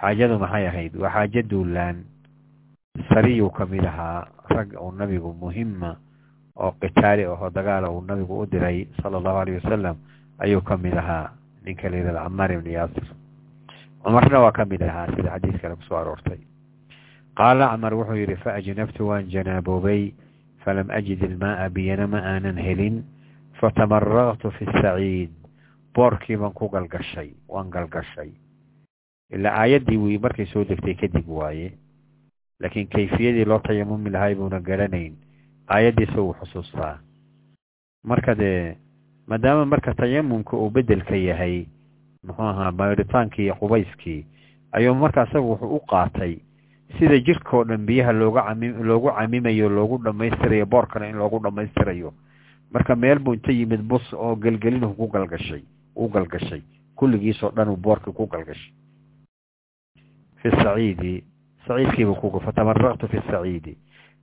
xaajadu maxay ahayd. Waa xaajo duulaan. Sariyuu ka mid ahaa. Rag uu nabigu muhima oo qitaali ahoo dagaala uu nabigu u diray sala allahu alayh wasalam ayuu ka mid ahaa. Ninka la yidhahdo camaar ibni yaasir cumarna waa ka mid ahaa sida xadiis kale ku soo aroortay. Qaala camar wuxuu yidhi faajnabtu waan janaaboobay falam ajid ilmaaa biyana ma aanan helin fatamaraqtu fi saciid boorkii baan ku galgashay waan galgashay. Ilaa aayaddii wii markay soo degtay kadib waaye. Laakiin kayfiyadii loo tayamumi lahay buuna garanayn. Aayaddiisa uu xusuustaa. Marka dee maadaama marka tayamumka uu beddelka yahay muxuu ahaa maydhitaankii iyo qubayskii ayuu marka isagu wuxuu u qaatay sida jirkao dhan biyaha looga cami loogu camimayo loogu dhammaystirayo boorkana in loogu dhammaystirayo. Marka meel buu inta yimid bus oo gelgelinuhu ku galgashay u galgashay. Kulligiisoo dhan uu boorkii ku galgashay. Fi saciidi saciidkiibuu ku fatamaraqtu fi saciidi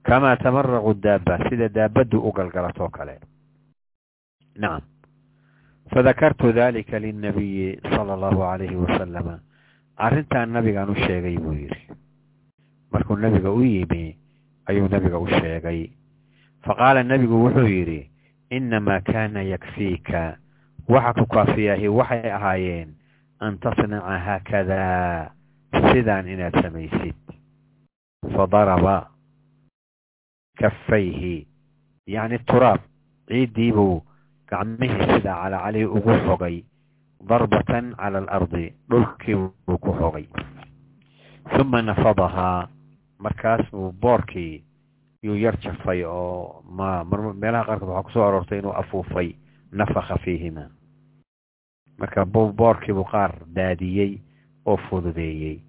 kamaa tamaraqu daaba sida daabaddu u galgalatoo kale. Nacam fadakartu dalika linnabiyi sala allahu calayhi wasalama arrintan nabigaan u sheegay buu yidhi markuu nabiga u yimi ayuu nabiga u sheegay faqaala nebigu wuxuu yidhi innamaa kaana yakfiika waxa ku kaafiyaahi waxay ahaayeen an tasnaca haakadaa sidaan inaad samaysid fadaraba kafayhi yacni turaab ciiddiibuu gacmihii sidaa calacalii ugu xogay darbatan cala alardi dhulkii buu ku xogay. Huma nafadahaa markaas buu boorkii yuu yar jafay oo meelaha qaarkood waxaa ku soo aroortay inuu afuufay nafaka fiihima. Marka boorkii buu qaar daadiyey oo fududeeyey.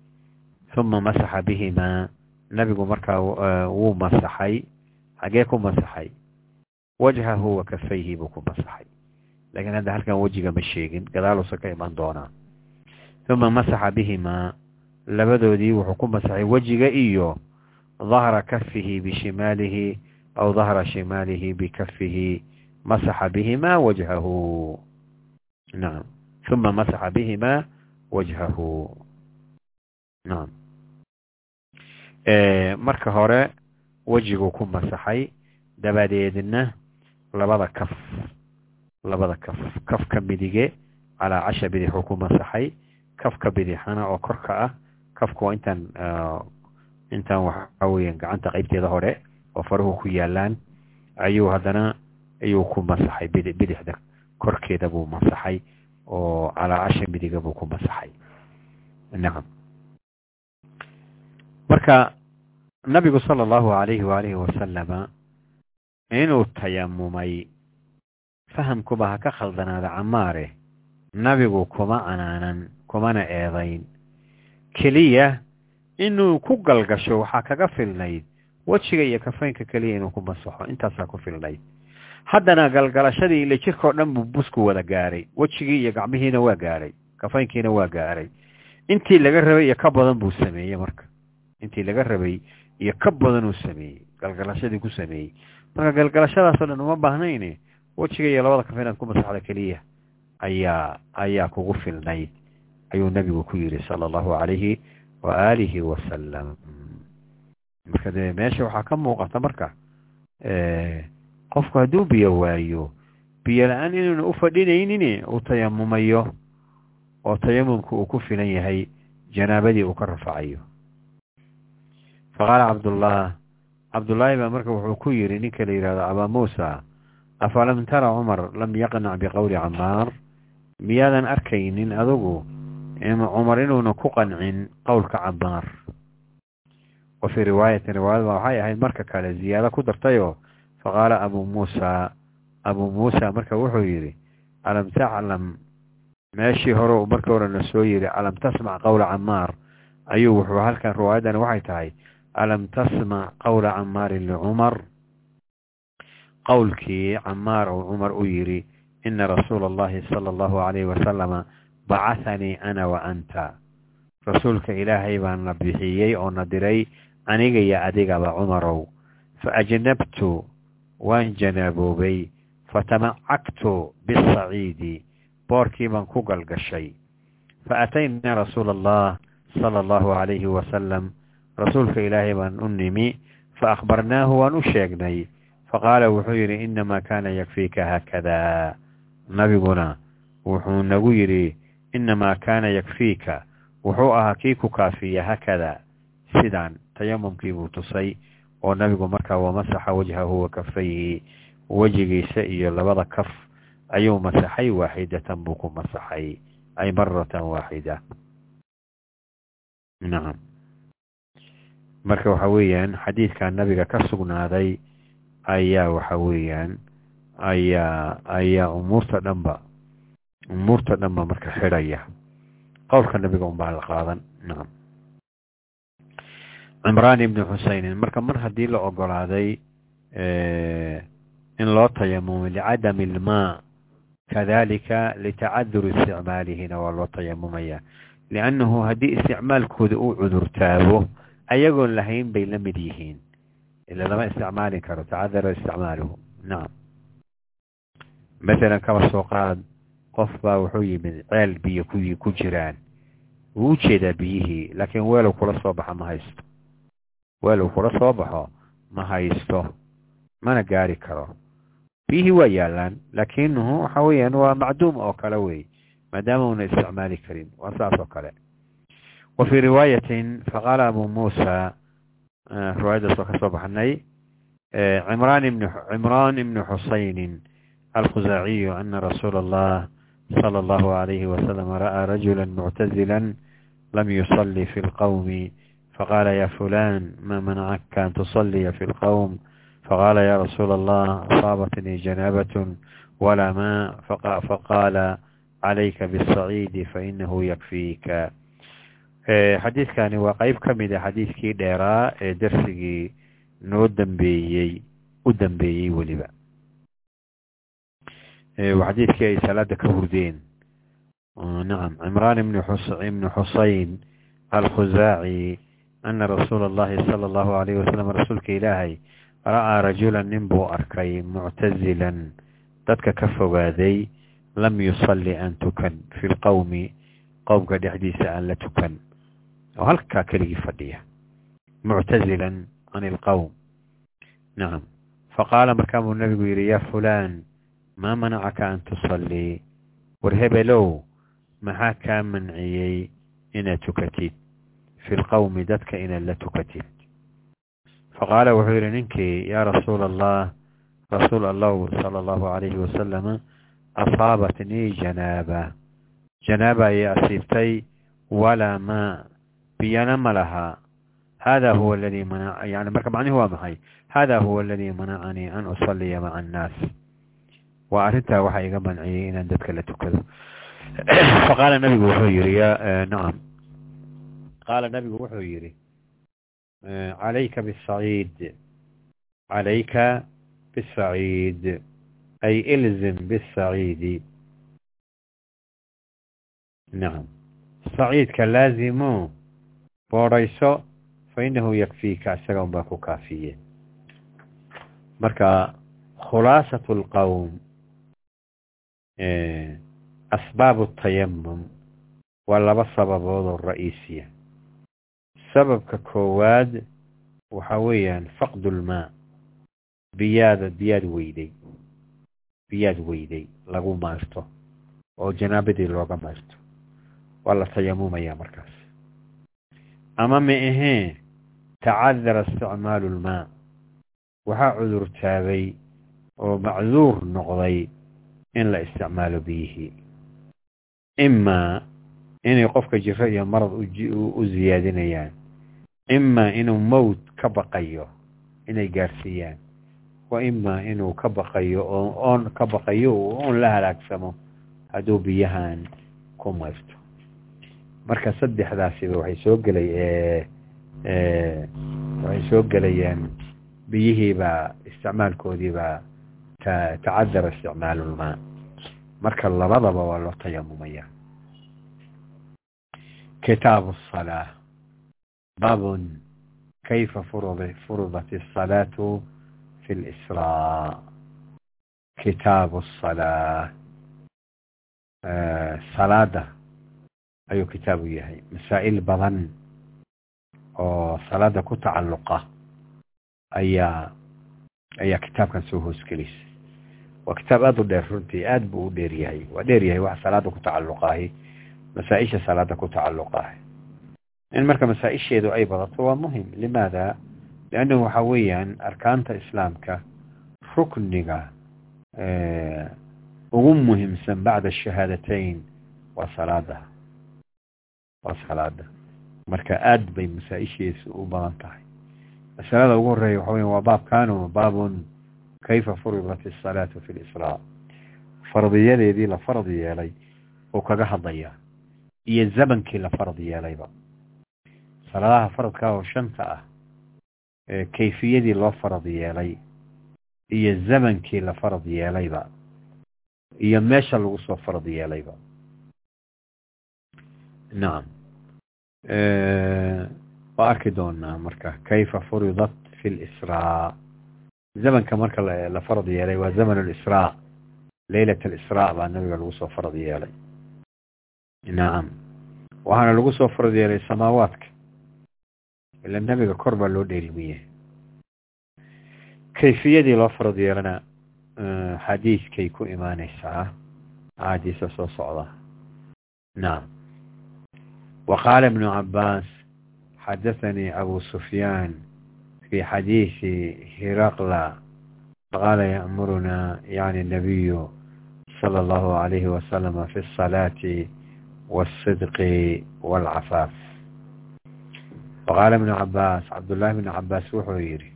Huma masaxa bihimaa nabigu markaa wuu masaxay xagee ku masaxay wajhahu wa buu ku masaxay laakiin hadda halkan wejiga ma sheegin gadaaluusan ka iman doonaa huma masaxa bihimaa labadoodii wuxuu ku masaxay wejiga iyo dahra kafihi bishimaalihi aw dahra shimaalihi bikafihi masaxa bihimaa wajhahu nacam uma masaxa bihima wajhahu nacam marka hore wejiguu ku masaxay dabadeedna labada kaf labada kaf. Kafka midige calaa casha bidixuu ku masaxay kafka bidixana oo korka ah kafku waa intaan intaan waxa weeyaan gacanta qaybteeda hore oo faruhu ku yaalaan ayuu haddana ayuu ku masaxay bid bidixda korkeeda buu masaxay oo calaa casha midiga buu ku masaxay. Nacam marka nabigu sala allahu alayhi waalihi wasalama inuu tayamumay fahamkuba ha ka khaldanaada camaare nabigu kuma canaanan kumana eedayn keliya inuu ku galgasho waxaa kaga filnayd wejiga iyo kafaynka keliya inuu ku masaxo intaasaa ku filnayd haddana galgalashadii ile jirkao dhan buu busku wada gaaray wejigii iyo gacmihiina waa gaaray kafaynkiina waa gaaray intii laga rabay iyo ka badan buu sameeyey marka intii laga rabay iyo ka badan uu sameeyey galgalashadii ku sameeyey marka galgalashadaasoo dhan uma baahnayne wejiga iyo labada kafa inaad ku masaxda keliya ayaa ayaa kugu filnayd ayuu nabigu ku yidhi sala allahu calayhi wa aalihi wasalam marka dee meesha waxaa ka muuqata marka qofku hadduu biyo waayo biyo la'aan inuuna u fadhinaynin uu tayamumayo oo tayamumku uu ku filan yahay janaabadii uu ka rafacayo faqaala cabdullah cabdullaahi baa marka wuxuu ku yidhi ninka la yidhahdo abaa muusa afalam tara cumar lam yaqnac biqowli camaar? Miyaadan arkaynin adugu cumar inuuna ku qancin qowlka camaar? Wa fii riwaayatin riwaayad waxay ahayd marka kale ziyaado ku dartayoo faqaala abuu muusa abuu muusa marka wuxuu yidhi alam taclam meeshii hore uu markii hore na soo yidhi alam tasmac qowla camaar? Ayuu wuxuu halkan riwaayaddani waxay tahay alam tasmac qowla camaarin licumar qowlkii camaar uu cumar u yidhi ina rasuula allahi sala allahu calayhi wasalama bacahanii ana wa anta rasuulka ilaahay baa na bixiyey oo na diray aniga iyo adigaba cumarow fa ajnabtu waan janaaboobay fatamacagtu bisaciidi boorkii baan ku galgashay fa ataynaa rasuula allah sala allahu calayhi wasalam rasuulka ilaahay baan u nimi fa akhbarnaahu waan u sheegnay. Faqaala wuxuu yidhi inamaa kaana yakfiika haakadaa nabiguna wuxuu nagu yidhi inamaa kaana yakfiika. Wuxuu ahaa kii ku kaafiya haakadaa sidaan tayamumkii buu tusay oo nabigu markaa wamasaxa wajhahu wa kafayhi. Wejigiisa iyo labada kaf ayuu masaxay waaxidatan buu ku masaxay. Ay maratan waaxida marka waxa weeyaan xadiidka nabiga ka sugnaaday ayaa waxa weeyaan ayaa ayaa umuurta dhanba umuurta dhanba marka xidhaya. Qowlka nabiga unbaa la qaadan. Nacam cimraan ibni xuseynin marka mar haddii la ogolaaday in loo tayamumay licadami ilmaa kadalika litacaduri isticmaalihina waa loo tayamumaya liannahu haddii isticmaalkooda uu cudurtaabo ayagoon lahayn bay la mid yihiin ila lama isticmaali karo tacadara isticmaaluhu nacam masalan kaba soo qaad qof baa wuxuu yimid ceel biyo ku ku jiraan wuu jeedaa biyihii laakiin weelow kula soo baxa ma haysto weelow kula soo baxo ma haysto mana gaari karo biyihii waa yaalaan laakinuhu waxa weeyaan waa macduum oo kale wey maadaama una isticmaali karin waa saas oo kale wa fii riwaayatin faqaala abu muusa riwaayadaas oo ka soo baxnay cimraan ibn cimraan ibni xusaynin alkhusaaciyu ana rasuula allah sala allahu alayhi wasalam ra'aa rajula muctazila lam yusalli fi lqowmi faqaala ya fulan ma manacaka an tusaliya fi lqowm faqaala ya rasuula allah asaabatnii janaabat walaa ma faqaala calayka xadiidkani waa qeyb ka mid a xadiidkii dheeraa ee darsigii noo dambeeyey u dambeeyey weliba. Xadiidkii ay salaada ka hurdeen. Nacam cimraan ibn ibni xuseyn alkhusaaci ana rasuula allahi sala allahu alayh wasalam rasuulka ilaahay ra'aa rajulan nin buu arkay muctazilan dadka ka fogaaday lam yusalli aan tukan fi lqowmi qowmka dhexdiisa aan la tukan oo halkaa keligii fadhiya muctazilan can ilqowm nacam faqaala markaa buu nabigu yidhi yaa fulaan maa manacaka an tusallii war hebelow maxaa kaa manciyey inaad tukatid fi lqowmi dadka inaad la tukatid faqaala wuxuu yidhi ninkii yaa rasuula allah rasuul allahu sala allahu calayhi wasalama asaabatnii janaaba janaaba ayay asiibtay walaa maa biyana ma lahaa hada huwa aladii mana yani marka macnihi waa maxay hada huwa aladii manacanii an usaliya maca annaas waa arrintaa waxaa iga manciyey inaan dadka la tukado faqaala nabigu wuxuu yihi nacam qaala nabigu wuxuu yihi calayka bisaciid calayka bisaciid ay ilzim bisaciidi nacam saciidka laazimo boodhayso fa inahu yakfiika isaga un baa ku kaafiye marka khulaasat lqowm asbaabu tayamum waa laba sababood oo ra'iisiya. Sababka koowaad waxa weeyaan faqdu lmaa biyaada biyaad weyday biyaad weyday lagu mayrto oo janaabadii looga mayrto waa la tayamumaya markaas ama ma ahee tacadara isticmaalu lmaa. Waxaa cudur taabay oo macduur noqday in la isticmaalo biyihii imaa inay qofka jiro iyo marad u ziyaadinayaan. Imaa inuu mowt ka baqayo inay gaarsiiyaan. Wa imaa inuu ka baqayo oo oon ka baqayo oon la halaagsamo hadduu biyahan ku mayrto marka saddexdaasiba waxay soo gelay waxay soo gelayeen biyihiiba isticmaalkoodiiba tacadara isticmaalulmaa marka labadaba waa loo tayamumaya. Kitaabu asalaa baabun kayfa furudat asalaatu fi lisraa kitaabu asalaa salaada ayuu kitaabu yahay. Masaa'il badan oo salaada ku tacalluqa ayaa ayaa kitaabkan soo hoosgelisa waa kitaab aada u dheer runtii aad buu u dheer yahay. Waa dheer yahay wax salaada ku tacalluqaahi masaa-isha salaada ku tacalluqaahi. In marka masaa-isheedu ay badato waa muhiim limaada? Liannahu waxa weeyaan arkaanta islaamka rukniga ugu muhiimsan bacda ashahaadateyn waa salaada waa salaada. Marka aad bay masaa-isheesu u badan tahay. Masalada ugu horreeya waxa weya waa baabkanu baabun kayfa furidat asalaatu fi lisraa fardiyadeedii la farad yeelay oo kaga hadlaya iyo zamankii la farad yeelayba. Salaadaha faradka oo shanta ah kayfiyadii loo farad yeelay iyo zamankii la farad yeelayba iyo meesha lagu soo farad yeelayba nacam waa arki doonaa marka kayfa furidat fi lisraa zamanka marka la farad yeelay waa zaman alisraa leylat alisraa baa nabiga lagu soo farad yeelay nacam waxaana lagu soo farad yeelay samaawaadka ila nabiga kor baa loo dheelmiye kayfiyadii loo farad yeelana xadiiskay ku imaaneysaa axaadiisa soo socda nacam وقال ابن عباس حدثني أبو سفيان في حديث هرقل قال يأمرنا يعني النبي صلى الله عليه وسلم في الصلاة والصدق والعفاف وقال ابن عباس عبد الله بن عباس وحويري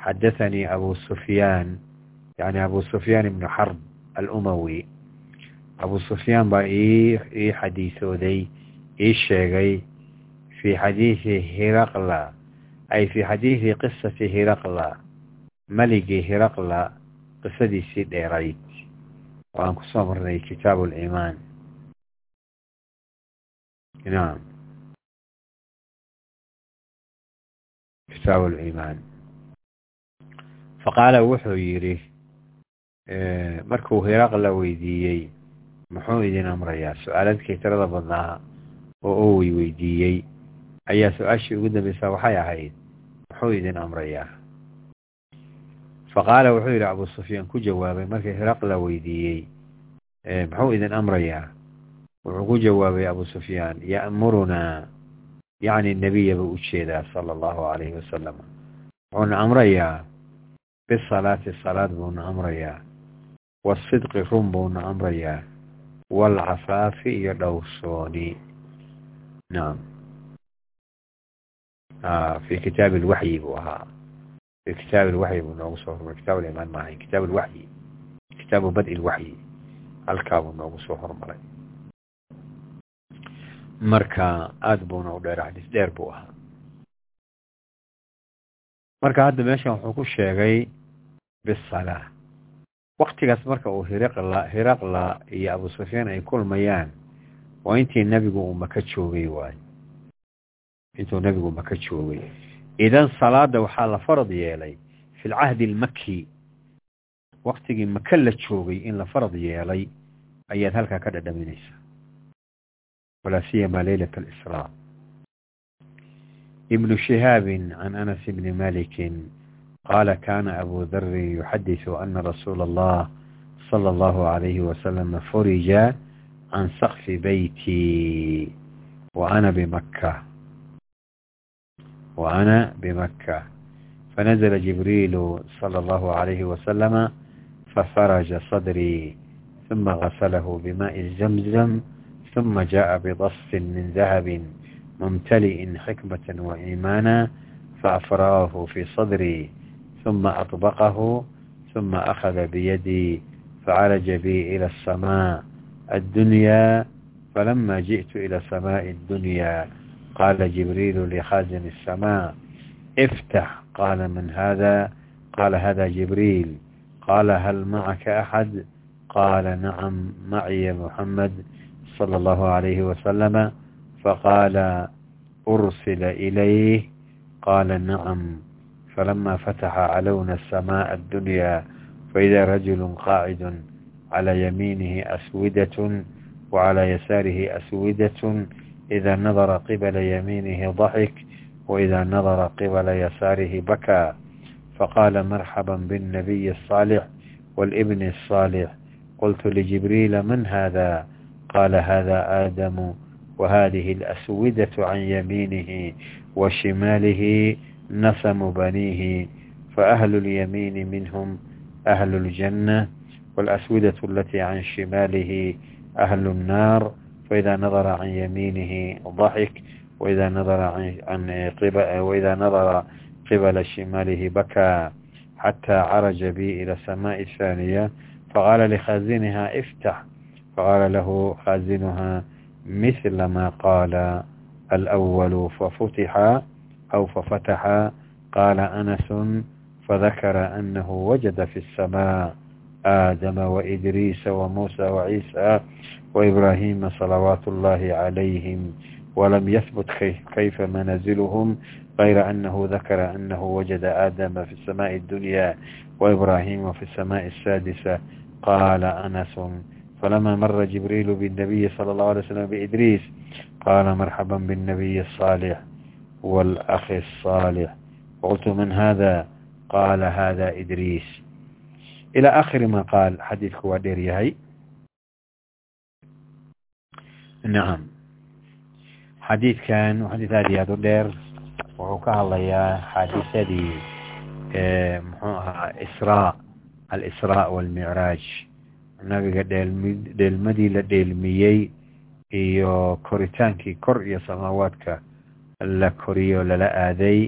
حدثني أبو سفيان يعني أبو سفيان بن حرب الأموي أبو سفيان بأي إي حديثه ذي ii sheegay fii xadiidi hiraqla ay fii xadiidi qisati hiraqla meligii hiraqla qisadiisii dheerayd. Oo aan ku soo marnay kitaabu limaan naam. Kitaabu limaan faqaala wuxuu yidhi markuu hiraqla weydiiyey muxuu idin amrayaa? Su'aaladkii tirada badnaa oo owey weydiiyey. Ayaa su'aashii ugu dambaysaa waxay ahayd muxuu idin amrayaa? Faqaala wuxuu yidhi abu sufyaan ku jawaabay. Markii hiraqla weydiiyey muxuu idin amrayaa? Wuxuu ku jawaabay abu sufyaan ya'murunaa. Yacni nebiya buu u jeedaa sala allahu calayhi wasalam wuxuuna amrayaa? Bisalaati salaad buuna amrayaa. Waasidqi run buuna amrayaa. Waalcafaafi iyo dhowrsooni nacam fi kitaabi alwaxyi buu ahaa fi kitaabi alwaxyi buu noogu soo hormaray kitaab alimaan ma ahayn kitaab alwaxyi kitaabu bad'i lwaxyi halkaa buu noogu soo hormaray marka aada buuna u dheer xadiis dheer buu ahaa marka hadda meeshan wuxuu ku sheegay bisalaa waktigaas marka uu hiraqla hiraqla iyo abu sufyaan ay kulmayaan waa intii nebigu uu maka joogay waayo intuu nebigu maka joogay idan salaada waxaa la farad yeelay fi lcahdi almaki waktigii maka la joogay in la farad yeelay ayaad halkaa ka dhadhaminaysaa. Walaa siyama leylata alisraa. Ibnu shihaabin can anas bni malikin qaala kaana abu darin yuxadisu ana rasuula allah sala allahu alayhi wasalama furija عن سقف بيتي وأنا بمكة وأنا بمكة فنزل جبريل صلى الله عليه وسلم ففرج صدري ثم غسله بماء الزمزم ثم جاء بضص من ذهب ممتلئ حكمة وإيمانا فأفراه في صدري ثم أطبقه ثم أخذ بيدي فعرج بي إلى السماء الدنيا فلما جئت إلى سماء الدنيا قال جبريل لخازن السماء افتح قال من هذا قال هذا جبريل قال هل معك أحد قال نعم معي محمد صلى الله عليه وسلم فقال أرسل إليه قال نعم فلما فتح علون السماء الدنيا فإذا رجل قاعد على يمينه أسودة وعلى يساره أسودة إذا نظر قبل يمينه ضحك وإذا نظر قبل يساره بكى فقال مرحبا بالنبي الصالح والابن الصالح قلت لجبريل من هذا قال هذا آدم وهذه الأسودة عن يمينه وشماله نسم بنيه فأهل اليمين منهم أهل الجنة والأسودة التي عن شماله أهل النار فإذا نظر عن يمينه ضحك وإذا نظر عن قبل وإذا نظر قبل شماله بكى حتى عرج بي إلى سماء الثانية فقال لخازنها افتح فقال له خازنها مثل ما قال الأول ففتح أو ففتح قال أنس فذكر أنه وجد في السماء آدم وإدريس وموسى وعيسى وإبراهيم صلوات الله عليهم ولم يثبت كيف منازلهم غير أنه ذكر أنه وجد آدم في السماء الدنيا وإبراهيم في السماء السادسة قال أنس فلما مر جبريل بالنبي صلى الله عليه وسلم بإدريس قال مرحبا بالنبي الصالح والأخ الصالح قلت من هذا قال هذا إدريس ilى akhiri ma qaal xadiidku waa dheer yahay nacam xadiidkan xadiid aad iyo aad u dheer wuxuu ka hadlayaa xaadisadii muxuu ahaa israa alisraa walmicraaj nabiga dheelmi dheelmadii la dheelmiyey iyo koritaankii kor iyo samaawaadka la koriyo lala aaday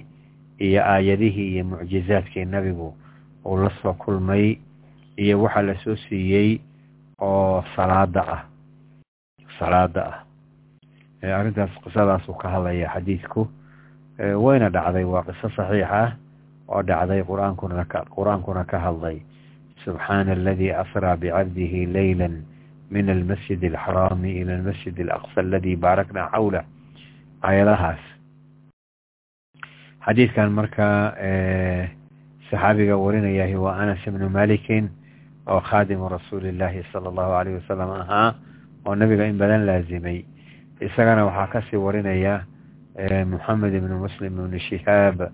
iyo aayadihii iyo mucjizaadkii nabigu uu la soo kulmay iyo waxaa la soo siiyey oo salaada ah. Salaada ah. Arrintaas qisadaasuu ka hadlaya xadiidku wayna dhacday waa qiso saxiix ah oo dhacday quraankuna qur'aankuna ka hadlay. Subxaana aladii asraa bicabdihi leyla min almasjid alxaraami ila almasjid alaqsa aladii baaraknaa xawla aayadahaas xadiidkan markaa saxaabiga warinayah waa anas ibnu malikin oo khaadimu rasuulillaahi sala allahu alayh wasalam ahaa oo nabiga in badan laazimay. Isagana waxaa ka sii warinaya moxamed ibnu muslim ibnu shihaab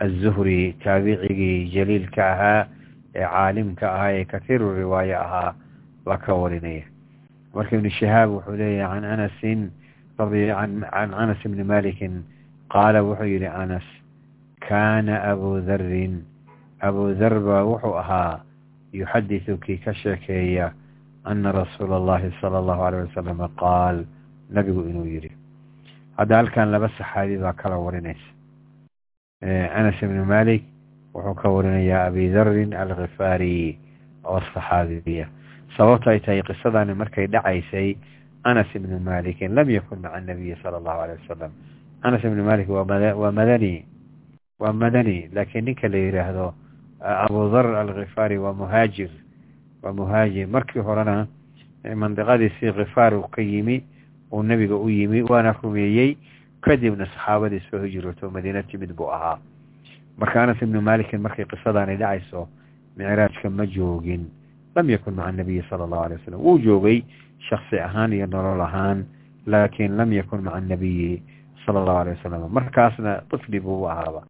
aلzuhri taabicigii jaliilka ahaa ee caalimka ahaa ee kathiiru riwaaye ahaa baa ka warinaya. Marka ibnu shihaab wuxuu leeyahy can anasin can anas ibni malikin qaala wuxuu yihi anas kaana abu dharin abu dhar baa wuxuu ahaa yuxadisu kii ka sheekeeya ana rasuula allahi sala allahu aleyh wasalama qaal nabigu inuu yidhi hadda halkan laba saxaabi baa kala warinaysa anas ibnu malik wuxuu ka warinayaa abi darin alkhifaari oo saxaabiya sababto ay tahay qisadani markay dhacaysay anas ibnu malikin lam yakun maca anabiyi sala allahu aleyh wasalam anas ibnu malik waa madani waa madani laakiin ninka la yidhaahdo abu dhar alkhifaari waa muhaajir waa muhaajir markii horena mandiqadiisii khifaar uu ka yimi uu nebiga u yimi waana rumeeyey kadibna saxaabadii soo hijrooto madiina timid buu ahaa. Marka anas ibnu malikin markay qisadani dhacayso micraajka ma joogin. Lam yakun maca anabiyi sala allahu alay wasalam wuu joogay shaksi ahaan iyo nolol ahaan laakiin lam yakun maca anabiyi sala allahu alay wasalam markaasna tifli buu ahaaba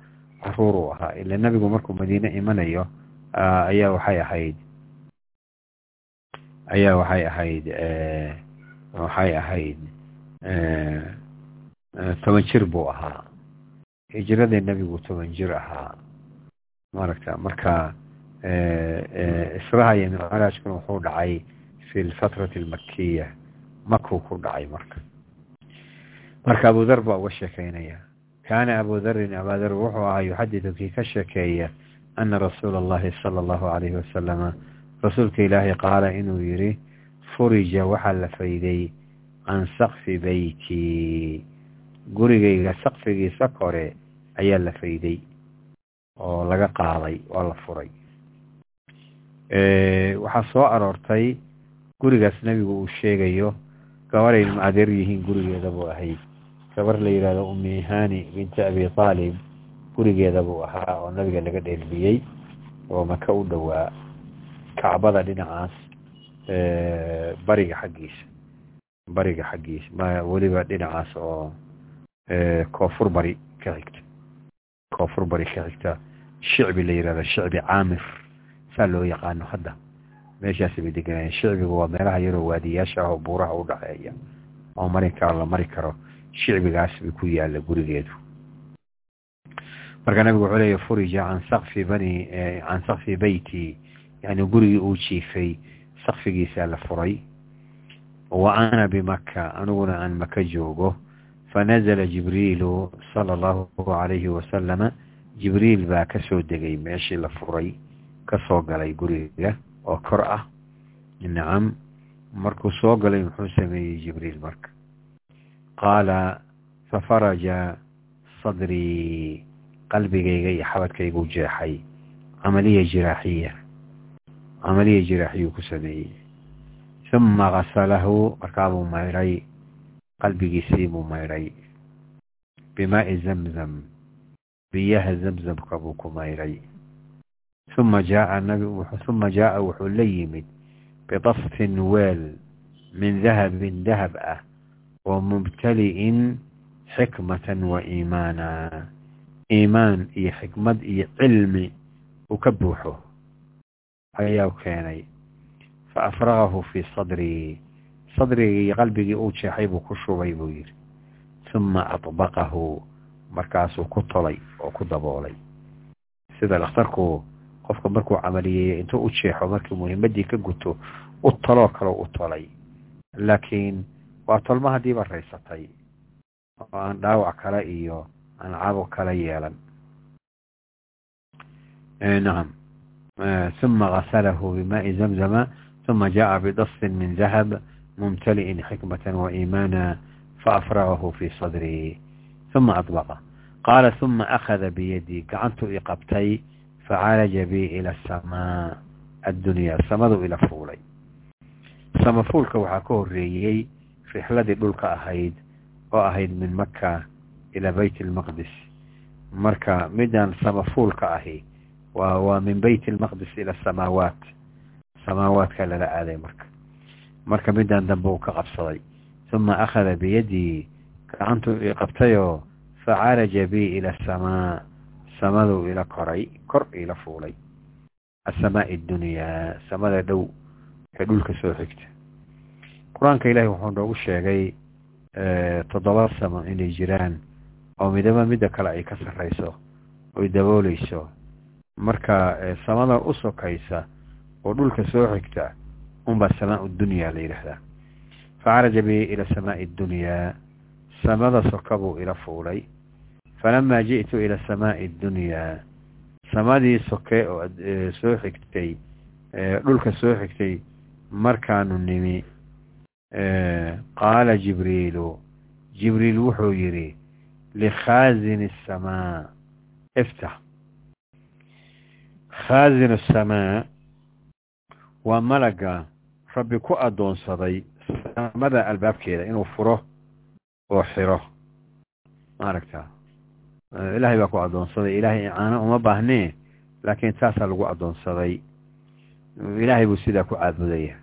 carruur uu ahaa ila nebigu markuu madiine imanayo ayaa waxay ahayd ayaa waxay ahayd waxay ahayd toban jir buu ahaa. Hijradii nebigu toban jir ahaa. Maaragta marka israha iyo micraajkuna wuxuu dhacay fi lfatrati almakiya makuu ku dhacay marka. Marka abu dhar baa uga sheekeynaya kaana abu dharin abadar wuxuu ahaa yuxadidu kii ka sheekeeya ana rasuula allahi sala allahu alayhi wasalama rasuulka ilaahay qaala inuu yidhi furija waxaa la fayday can sakfi beyti gurigayga sakfigiisa kore ayaa la fayday oo laga qaaday waa la furay waxaa soo aroortay gurigaas nebigu uu sheegayo gabar ay adeer yihiin gurigeeda buu ahayd gabar la yidhahdo umihani binti abi taalib gurigeeda buu ahaa oo nabiga laga dheelmiyey oo maka u dhowaa kacbada dhinacaas bariga xaggiisa bariga xaggiisa ma weliba dhinacaas oo koonfur bari ka xigta. Koonfur bari ka xigta. Shicbi la yihahdo shicbi caamir saa loo yaqaano hadda. Meeshaasi bay deganayeen shicbigu waa meelaha yaroo waadiyaasha ah oo buuraha u dhaxeeya oo marin karo la mari karo shicbigaas bay ku yaalla gurigeedu marka nabigu wuxuu leeya furija can sakfi bani can sakfi beyti yani gurigii uu jiifay sakfigiisaa la furay wa ana bimaka aniguna aan maka joogo fanazla jibriilu sala allahu alayhi wasalama jibriil baa ka soo degay meeshii la furay ka soo galay guriga oo kor ah nacam markuu soo galay muxuu sameeyey jibriil marka qaala fafaraja sadrii qalbigayga iyo xabadkayguu jeexay camaliya jiraaxiya camaliya jiraaxiyuu ku sameeyey uma gasalahu markaabuu maydhay qalbigiisii buu maydhay bimaai zamzam biyaha zamzamka buu ku maydhay uma jaaa wuxuu la yimid bidaftin weel min dahabin dahab ah mubtali'in xikmatan wa iimaana iimaan iyo xikmad iyo cilmi uu ka buuxo ayaa keenay fa afragahu fii sadrii sadrigii iyo qalbigii uu jeexay buu ku shubay buu yidhi uma adbaqahu markaasuu ku tolay oo ku daboolay sida dhakhtarku qofka markuu camaliyeeyo intuu u jeexo markii muhiimaddii ka guto u toloo kaloo u tolay laakiin waa tolma haddiiba raysatay oo aan dhaawac kale iyo aan cabo kala yeelan. Nacam uma gasalahu bimaai zamzama uma jaءa bidastin min dahab mumtali'in xikmata waiimaana faafragahu fii sadrii uma adbaqa. Qaala uma akhada biyadii gacantuu i qabtay facalaja bi ila asamaa addunyaa samaduu ila fuulay. Samafuulka waxaa ka horeeyey rixladii dhulka ahayd oo ahayd min maka ilaa beyt almaqdis. Marka midaan samafuulka ahi waa waa min beyt almaqdis ila asamaawaat samaawaadka lala aaday marka. Marka midaan dambe uu ka qabsaday uma akhada biyadii gacantuu ii qabtayoo facaraja bii ila asamaa samaduu ila koray kor iila fuulay. Asamaa'i addunyaa samada dhow ee dhulka soo xigta qur'aanka ilaahi wuxuu noogu sheegay toddoba samo inay jiraan oo midaba midda kale ay ka sarrayso oy dabooleyso. Marka samada u sokaysa oo dhulka soo xigta unbaa samaa dunyaa la yidhaahdaa. Facaraja bi ila samaa'i addunyaa samada soka buu ila fuulay. Falamaa ji'tu ila samaa'i addunyaa samadii soke oo soo xigtay dhulka soo xigtay markaanu nimi qaala jibriilu jibriil wuxuu yidhi likhaazini asamaa iftax khaazinu asamaa waa malaga rabbi ku addoonsaday samada albaabkeeda inuu furo oo xiro. Maaragta ilaahay baa ku addoonsaday ilaahay icaano uma baahnee laakiin taasaa lagu addoonsaday ilaahay buu sidaa ku caabudaya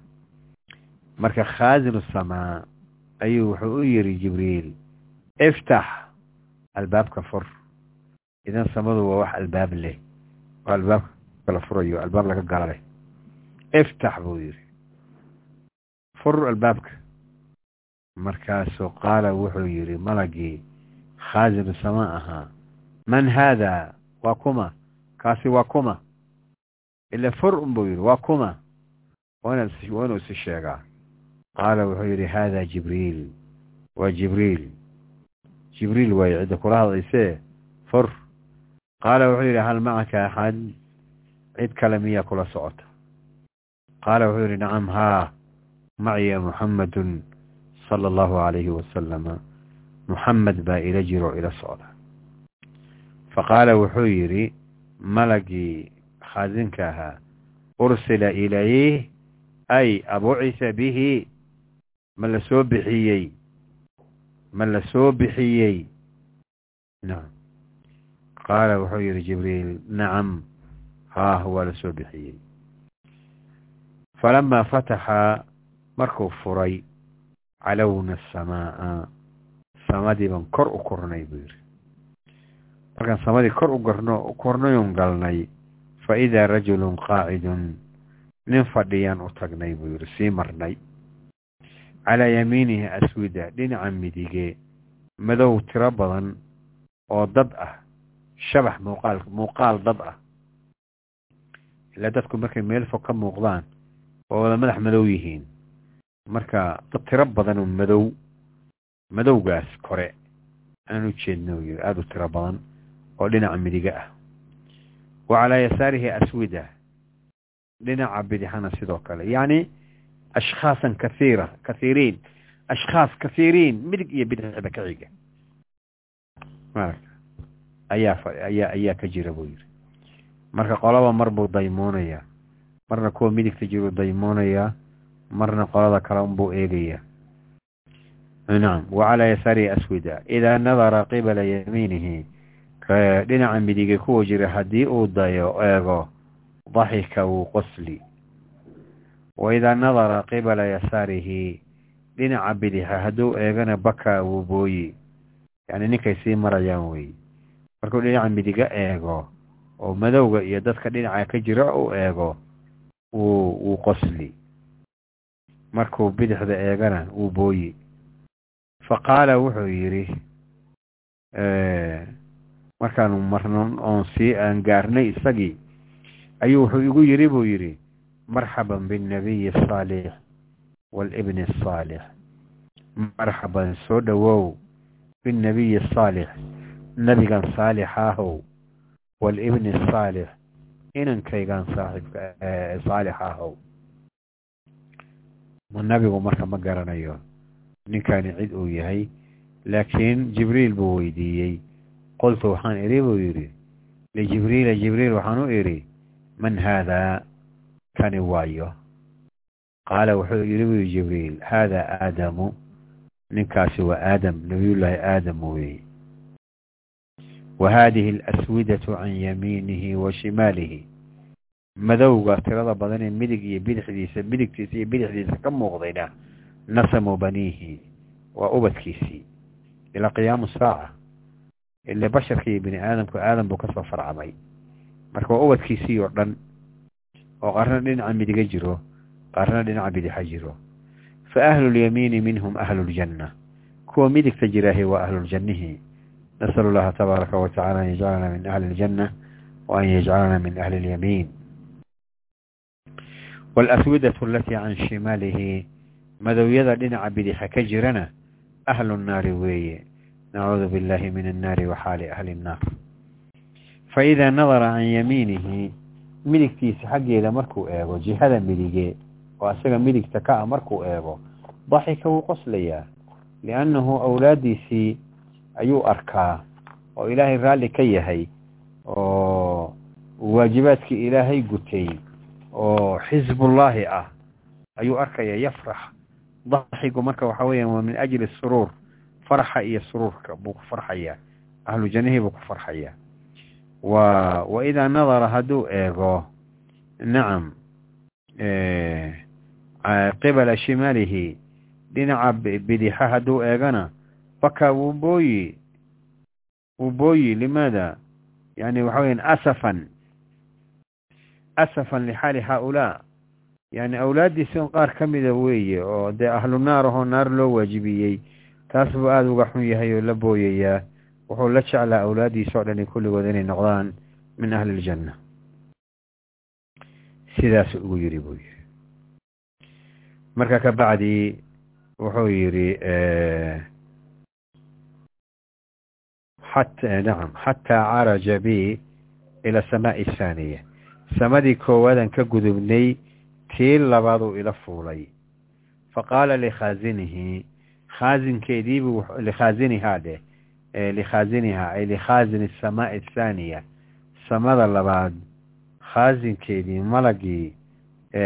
marka khaazinu samaa ayuu wuxuu u yidhi jibriil iftax albaabka fur. Idan samadu waa wax albaab leh oo albaabka la furayo albaab laga gala leh iftax buu yidhi. Fur albaabka. Markaasuu qaala wuxuu yidhi malagii khaazinu samaa ahaa man haadaa waa kuma. Kaasi waa kuma. Ila fur unbuu yidhi waa kuma. Waa inuu isi sheegaa qaala wuxuu yidhi haadaa jibriil waa jibriil jibriil waaye cidda kula hadlaysee fur qaala wuxuu yidhi hal macaka axad cid kale miyaa kula socota qaala wuxuu yidhi nacam haa maciya muxammadun sala allahu calayhi wasalama muxamed baa ila jiro ila socda faqaala wuxuu yidhi malagii khaasinka ahaa ursila ilayh ay abucisa bihi ma la soo bixiyey? Ma la soo bixiyey? Nacam qaala wuxuu yidhi jibriil nacam haah waa la soo bixiyey. Falamaa fataxa markuu furay calowna asamaa'a samadii baan kor u kornay buu yidhi. Markaan samadii kor u gorno kornayon galnay fa idaa rajulun qaacidun nin fadhiyaan u tagnay buu yidhi sii marnay calaa yamiinihi aswida dhinaca midige madow tiro badan oo dad ah shabax muuqaal muuqaal dad ah ilaa dadku markay meel fog ka muuqdaan oo wada madax madow yihiin marka dad tiro badan oo madow madowgaas kore aan u yidhi aada u tiro badan oo dhinaca midige ah wa calaa yasaarihi aswida dhinaca bidixana sidoo kale yacni ashkhaasan kathiira kathiiriin ashkhaas kathiiriin midig iyo bidixba ka xiga maaragta ayaa ayaa ayaa ka jira buu yidhi marka qolaba mar buu daymoonayaa marna kuwa midigta jiruu daymoonayaa marna qolada kale unbuu eegayaa nacam wa calaa yasaarihi aswida idaa nadara qibala yamiinihi dhinaca midige kuwa jira haddii uu dayo eego daxika wuu qosli wa idaa nadara qibala yasaarihi dhinaca bidixa hadduu eegana baka wuu booyi yacni ninkay sii marayaan wey markuu dhinaca midiga eego oo madowga iyo dadka dhinaca ka jira uu eego wuu wuu qosli markuu bidixda eegana wuu booyi fa qaala wuxuu yidhi markaanu marno oon sii aan gaarnay isagii ayuu wuxuu igu yidhi buu yidhi marxaban biاnnabiyi الصaalix wاlibni الصaalix marxaban soo dhowow biاnnabiyi الصaalix nebigan saalixaahow wاlibni الصaalix inankaygan saaxiibka saalixaahow ma nabigu marka ma garanayo ninkani cid uu yahay laakiin jibriil buu weydiiyey qultu waxaan idhi buu yidhi lijibriila jibriil waxaan u idhi man haadaa kani waayo qaala wuxuu yidhi buu jibriil haadaa aadamu ninkaasi waa aadam nabiyullaahi aadam weeye wa haadihi alaswidatu can yamiinihi wa shimaalihi madowga tirada badan ee midig iyo bidixdiisa midigtiisa iyo bidixdiisa ka muuqdayna nasamu baniihi waa ubadkiisii ilaa qiyaamu saaca ile iyo bini aadamku aadam buu ka soo farcamay marka waa ubadkiisii oo dhan oo qaarna dhinaca midiga jiro qaarna dhinaca bidixa jiro. Fa ahlulyamiini minhum ahluuljanna kuwa midigta jiraahi waa ahluljannihii nasal allaha tabaaraka wa an yajcalana min ahli iljanna wa an yajcalana min ahli ilyamiin waalaswidatu alatii can shimaalihi madowyada dhinaca bidixa ka jirana ahlu nnaari weeye. Nacuudu billahi min annaari wa xaali ahli nnaar. Fa idaa nadara can yamiinihi midigtiisa xaggeeda markuu eego jihada midige oo isaga midigta ka a markuu eego daxika wuu qoslayaa liannahu awlaaddiisii ayuu arkaa oo ilaahay raalli ka yahay oo waajibaadkii ilaahay gutay oo xisbullaahi ah ayuu arkaya yafrax. Daxigu marka waxa weeyaan waa min ajli suruur farxa iyo suruurka buu ku farxayaa ahlu jannihii buu ku farxayaa wa wa idaa nadara hadduu eego nacam qibala shimaalihi dhinaca bidixa hadduu eegana baka wuu booyi wuu booyi limaada? Yani waxa weyan asafan asafan lixaali haaulaa yani awlaaddiisi on qaar ka mida weeye oo dee ahlu naar ahoo naar loo waajibiyey taas buu aada uga xun yahay oo la booyayaa wuxuu la jeclaa awlaaddiisa o dhani kulligood inay noqdaan min ahli iljanna sidaasu ugu yidhi buu yidhi marka ka bacdi wuxuu yidhi xat nacam xataa caraja bi ila asamaai athaaniya samadii koowaadan ka gudubnay tii labaaduu ila fuulay. Fa qaala likhaasinihi khaasinkeediibuu likhaasinihaa dheh likhaasinihaa ay likhaasini asamaai athaaniya samada labaad khaasinkeedii malagii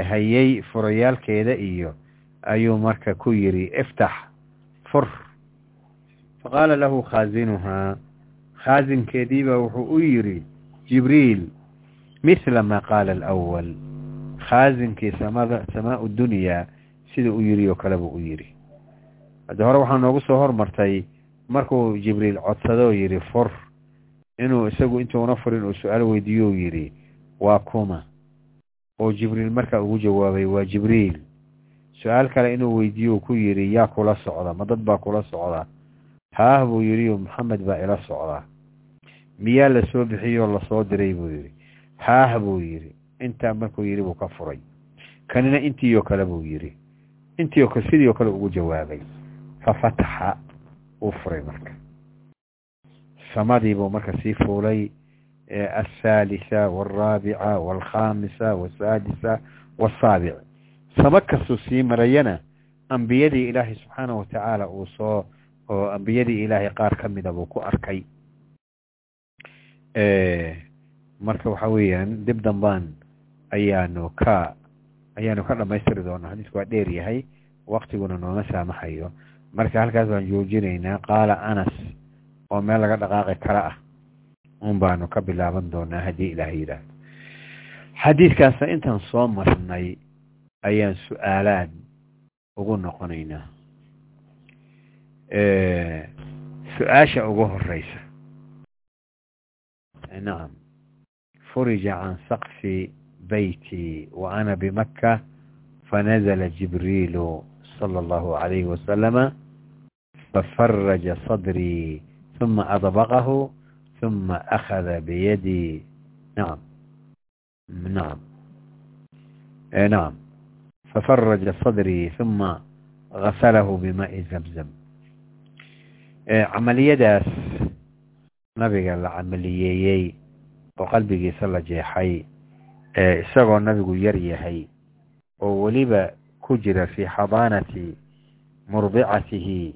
hayay furayaalkeeda iyo ayuu marka ku yidhi iftax fur. Faqaala lahu khaasinuhaa khaasinkeediiba wuxuu u yidhi jibriil mithla maa qaala alawal khaasinkii samada samaau dunyaa sida u yidhi oo kale buu u yidhi. Hadde hore waxaa noogu soo hormartay markuu jibriil codsadoo yidhi fur inuu isagu intuuna furin uu su'aal weydiiyo yidhi waa kuma. Oo jibriil markaa ugu jawaabay waa jibriil su'aal kale inuu weydiiyo ku yidhi yaa kula socda ma dad baa kula socda haah buu yidhi maxamed baa ila socda miyaa la soo bixiyoo la soo diray buu yidhi. Haah buu yidhi intaa markuu yidhi buu ka furay kanina intiioo kale buu yidhi. Intiio kale sidii oo kale ugu jawaabay. Fa fataxa uu furay marka. Samadii buu marka sii fuulay althalitha walraabica walkhamisa wasaadisa wasaabic. Samo kastuu sii marayana ambiyadii ilaahay subxaanahu watacaala uu soo oo ambiyadii ilaahay qaar ka mida buu ku arkay. Marka waxa weeyaan dib dambaan ayaanu ka ayaanu ka dhamaystiri doonaa. Xadiisku waa dheer yahay waktiguna nooma saamaxayo marka halkaas baan joojinaynaa qaala anas oo meel laga dhaqaaqi kara ah un baanu ka bilaaban doonaa haddii ilaah yidhaahdo. Xadiidkaasna intaan soo marnay ayaan su'aalaad ugu noqonaynaa. Su'aasha ugu horeysa nacam furija can saqfi beyti wa ana bimakka fanazala jibriilu sala allahu calayhi wasalama fafaraja sadrii ثuma adbaqahu ثuma أkhada biyadii nacam nacam nacam fafaraja sadrii ثuma gasalahu bimaءi zamzam camaliyadaas nabiga la camaliyeeyey oo qalbigiisa la jeexay isagoo nabigu yar yahay oo weliba ku jira fii xadaanati murdicatihi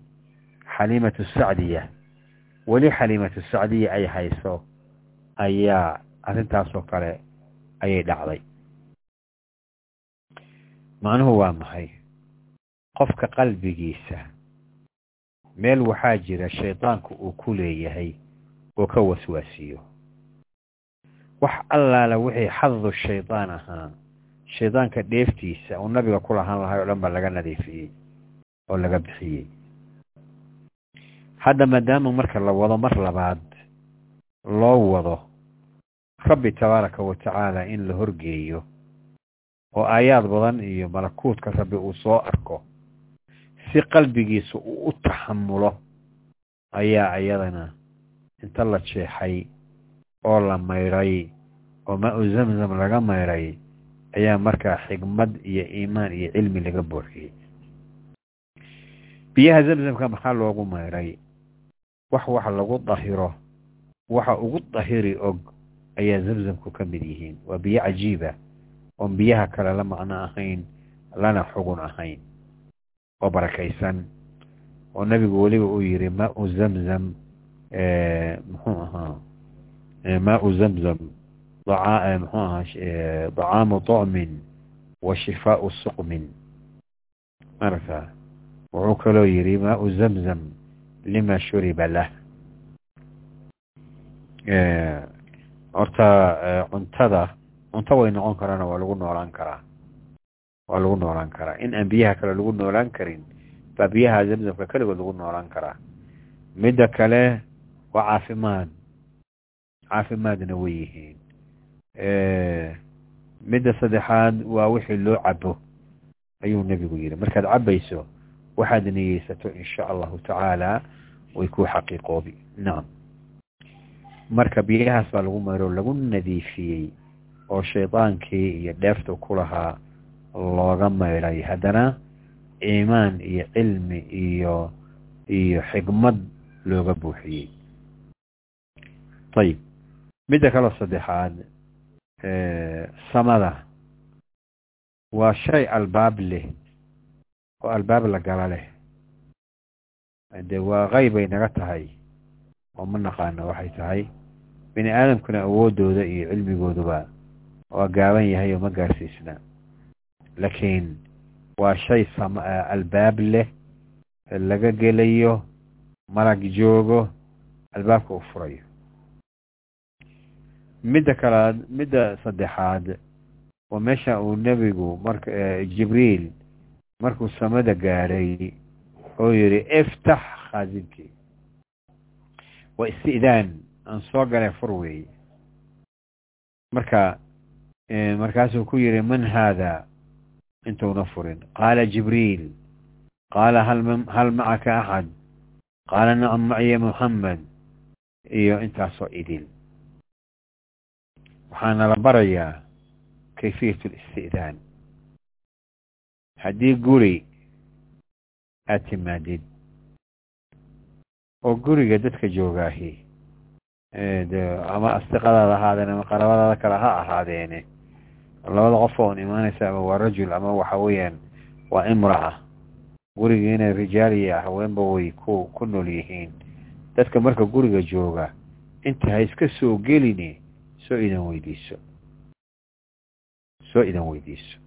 xaliimatu sacdiya. Weli xaliimatu sacdiya ay hayso ayaa arrintaasoo kale ayay dhacday. Macnuhu waa maxay? Qofka qalbigiisa meel waxaa jira shaydaanku uu ku leeyahay oo ka waswaasiyo. Wax allaala wixii xadu shaydaan ahaa shaydaanka dheeftiisa uu nabiga ku lahaan lahay oo dhan baa laga nadiifiyey oo laga bixiyey hadda maadaama marka la wado mar labaad loo wado rabbi tabaaraka wa tacaala in la horgeeyo oo aayaad badan iyo malakuutka rabbi uu soo arko si qalbigiisa uu u taxamulo ayaa iyadana inta la jeexay oo la maydhay oo maa-u zamzam laga maydhay ayaa markaa xigmad iyo iimaan iyo cilmi laga buuxiyey biyaha zamzamka maxaa loogu maydhay wax wax lagu dahiro waxa ugu dahiri og ayaa zamzamku ka mid yihiin. Waa biyo cajiiba oon biyaha kale la macno ahayn lana xugun ahayn oo barakaysan. Oo nebigu weliba uu yidhi maa-u zamzam muxuu ahaa maa-u zamzam muxuu ahaa dacaamu طucmin wa shifaau suqmin. Marka wuxuu kaloo yidhi maa-u zamzam lima shuriba lah horta cuntada cunto way noqon karaana waa lagu noolaan karaa waa lagu noolaan karaa in aan biyaha kale lagu noolaan karin baa biyaha zamzamka keligood lagu noolaan karaa midda kale waa caafimaad caafimaadna way yihiin midda saddexaad waa wixii loo cabo ayuu nebigu yidhi markaad cabayso waxaad niyeysato insha allahu tacaala way ku xaqiiqoobi nacam marka biyahaas baa lagu mayro lagu nadiifiyey oo shaydaankii iyo dheefta ku lahaa looga maydhay haddana iimaan iyo cilmi iyo iyo xigmad looga buuxiyey ayib midda kaloo saddexaad samada waa shay albaab leh oo albaab la gala leh. De waa qeybay naga tahay oo ma naqaano waxay tahay bini aadamkuna awoodooda iyo cilmigooduba waa gaaban yahay oo ma gaarsiisna. Laakiin waa shay sama albaab leh laga gelayo marag joogo albaabka u furayo. Midda kalaad midda saddexaad waa meesha uu nebigu marka jibriil markuu samada gaadhay oo yidhi iftax khaazinkii waa isti'daan aan soo galay fur weeye marka markaasuu ku yidhi man haada? Intuuna furin. Qaala jibriil qaala hal macaka axad? Qaala nacam maciya muxamed iyo intaasoo idil waxaana la barayaa kayfiyat listi'daan haddii guri aad timaadid oo guriga dadka joogaahi ama asdiqadaada ahaadeen ama qarabadaada kale ha ahaadeene labada qof oon imaanaysa ama waa rajul ama waxa weeyaan waa imra'a. Guriga inay rijaal iyo haweenba way ku ku nool yihiin. Dadka marka guriga jooga inta ha iska soo geline soo idan weydiiso. Soo idan weydiiso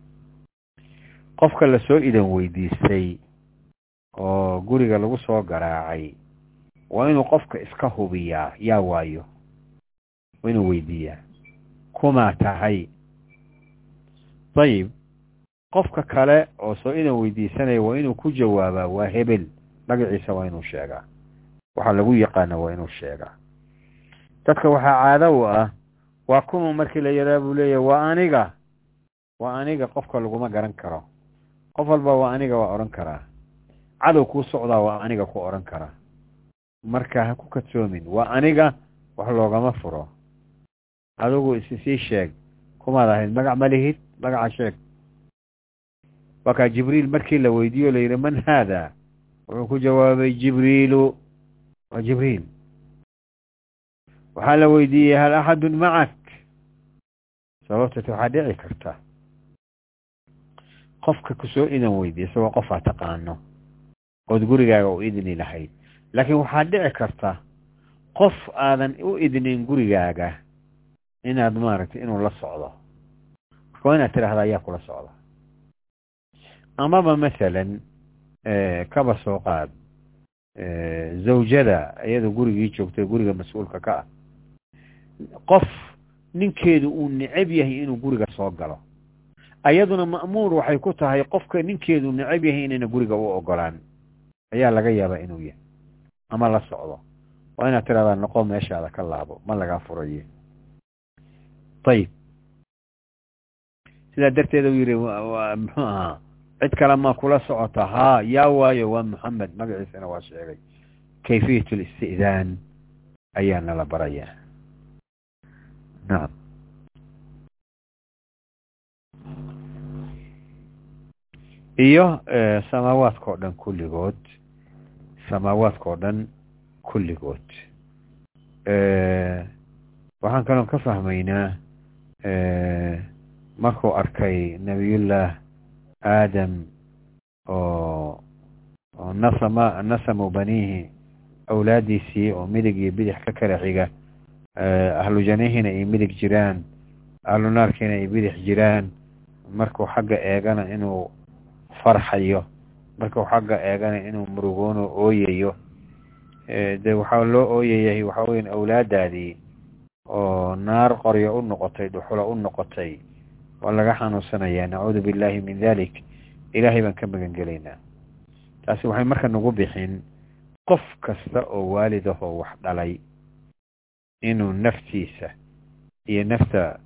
qofka la soo idan weydiistay oo guriga lagu soo garaacay waa inuu qofka iska hubiyaa yaa waayo waa inuu weydiiyaa. Kumaa tahay. Dayib qofka kale oo soo idan weydiisanaya waa inuu ku jawaabaa waa hebel. Magaciisa waa inuu sheegaa. Waxaa lagu yaqaana waa inuu sheegaa. Dadka waxaa caado u ah waa kuma markii la yaraa buu leeyahay waa aniga waa aniga qofka laguma garan karo qof walba waa aniga waa odhan karaa. Cadow kuu socdaa waa aniga ku odhan karaa. Marka ha ku kadsoomin waa aniga wax loogama furo. Adigu isi sii sheeg. Kumaad ahayd magac ma lihid magaca sheeg. Waa kaa jibriil markii la weydiiyo la yidhi man haada? Wuxuu ku jawaabay jibriilu waa jibriil. Waxaa la weydiiyey hal axadun macak sababtat waxaa dhici karta qofka ku soo idan weydiiya isagoo qofaa taqaano ood gurigaaga u idni lahayd. Laakiin waxaa dhici karta qof aadan u idnin gurigaaga inaad maaragtay inuu la socdo. Marka waa inaad tidhaahda ayaa kula socda. Amaba masalan kaba soo qaad zawjada iyada gurigii joogtay guriga mas'uulka ka ah. Qof ninkeedu uu necab yahay inuu guriga soo galo ayaduna ma'muur waxay ku tahay qofka ninkeedu necab yahay inayna guriga u ogolaan ayaa laga yaabaa inuu yahay. Ama la socdo. Waa inaad tiradaa noqo meeshaada ka laabo. Ma lagaa furaye. Ayib sidaa darteeda u yidhi muxuu ahaa? Cid kale ma kula socota. Haa yaa waayo waa moxamed magaciisana waa sheegay. Kayfiyat listi'daan ayaa nala barayaa nacam iyo samaawaadka oo dhan kulligood samaawaadka oo dhan kulligood waxaan kaloon ka fahmaynaa markuu arkay nebiyullah aadam oo nasama nasamu baniihi awlaadiisii oo midig iyo bidix ka kala xiga ahlu janihina ay midig jiraan ahlu naarkiina ay bidix jiraan markuu xagga eegana inuu farxayo markuu xagga eegana inuu murugoono ooyayo de waxaa loo ooyayahay waxaa weyan awlaadaadii oo naar qoryo u noqotay dhuxulo u noqotay waa laga xanuunsanayaa nacuudu billahi min dalik ilaahay baan ka magan gelaynaa. Taasi waxay marka nagu bixin qof kasta oo waalid ah oo wax dhalay inuu naftiisa iyo nafta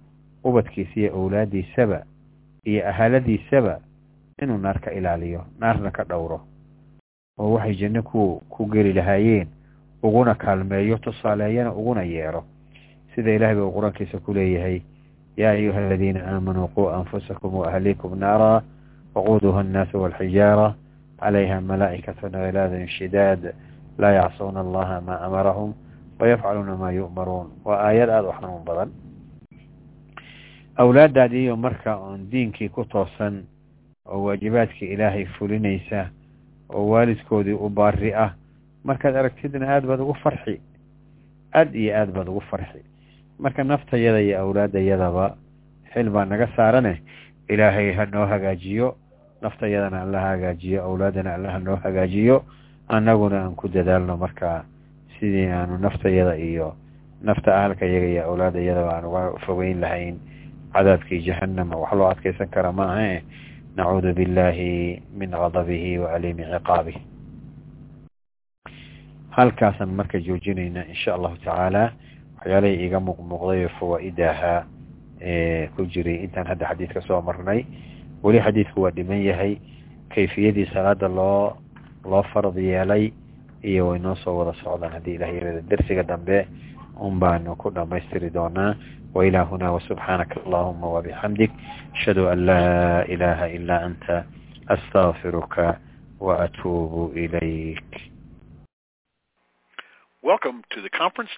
ubadkiisa iyo awlaadiisaba iyo ahaladiisaba inuu naar ka ilaaliyo naarna ka dhowro oo waxay janno ku ku geli lahaayeen uguna kaalmeeyo tusaaleeyana uguna yeero. Sida ilahay ba uu qur'aankiisa ku leeyahay yaa ayuha aladiina aamanuu quu anfusakum waahliikum naara waquuduha annaasu walxijaara calayha malaa'ikatun khilaadun shidaad laa yacsuuna allaha maa amarahum wayafcaluuna maa yu'maruun. Waa aayad aada u xanuun badan awlaadaadiiyo marka oon diinkii ku toosan oo waajibaadkii ilaahay fulinaysa oo waalidkoodii u baari ah markaad aragtidna aada baad ugu farxi aad iyo aad baad ugu farxi. Marka naftayada iyo awlaadayadaba xil baa naga saarane. Ilaahay ha noo hagaajiyo naftayadana alla ha hagaajiyo awlaadana alla ha noo hagaajiyo annaguna aan ku dadaalno markaa sidii aanu naftayada iyo nafta ahalka yaga iyo awlaadayadaba aan uga fogeyn lahayn cadaabkii jahannama wax loo adkeysan kara ma ahe. Nacuudu billahi min gadabihi wa aliimi ciqaabih halkaasaan marka joojinaynaa insha allahu tacaala waxyaalahii iiga muuqmuuqday oo fawaa-idaha ku jiray. Intaan hadda xadiidka soo marnay weli xadiidku waa dhiman yahay. Kayfiyadii salaada loo loo farad yeelay iyo way noo soo wada socdaan haddii ilah yarada dersiga dambe un baanu ku dhamaystiri doonaa وإلى هنا وسبحانك اللهم وبحمدك أشهد أن لا إله إلا أنت أستغفرك وأتوب إليك Welcome to the conference.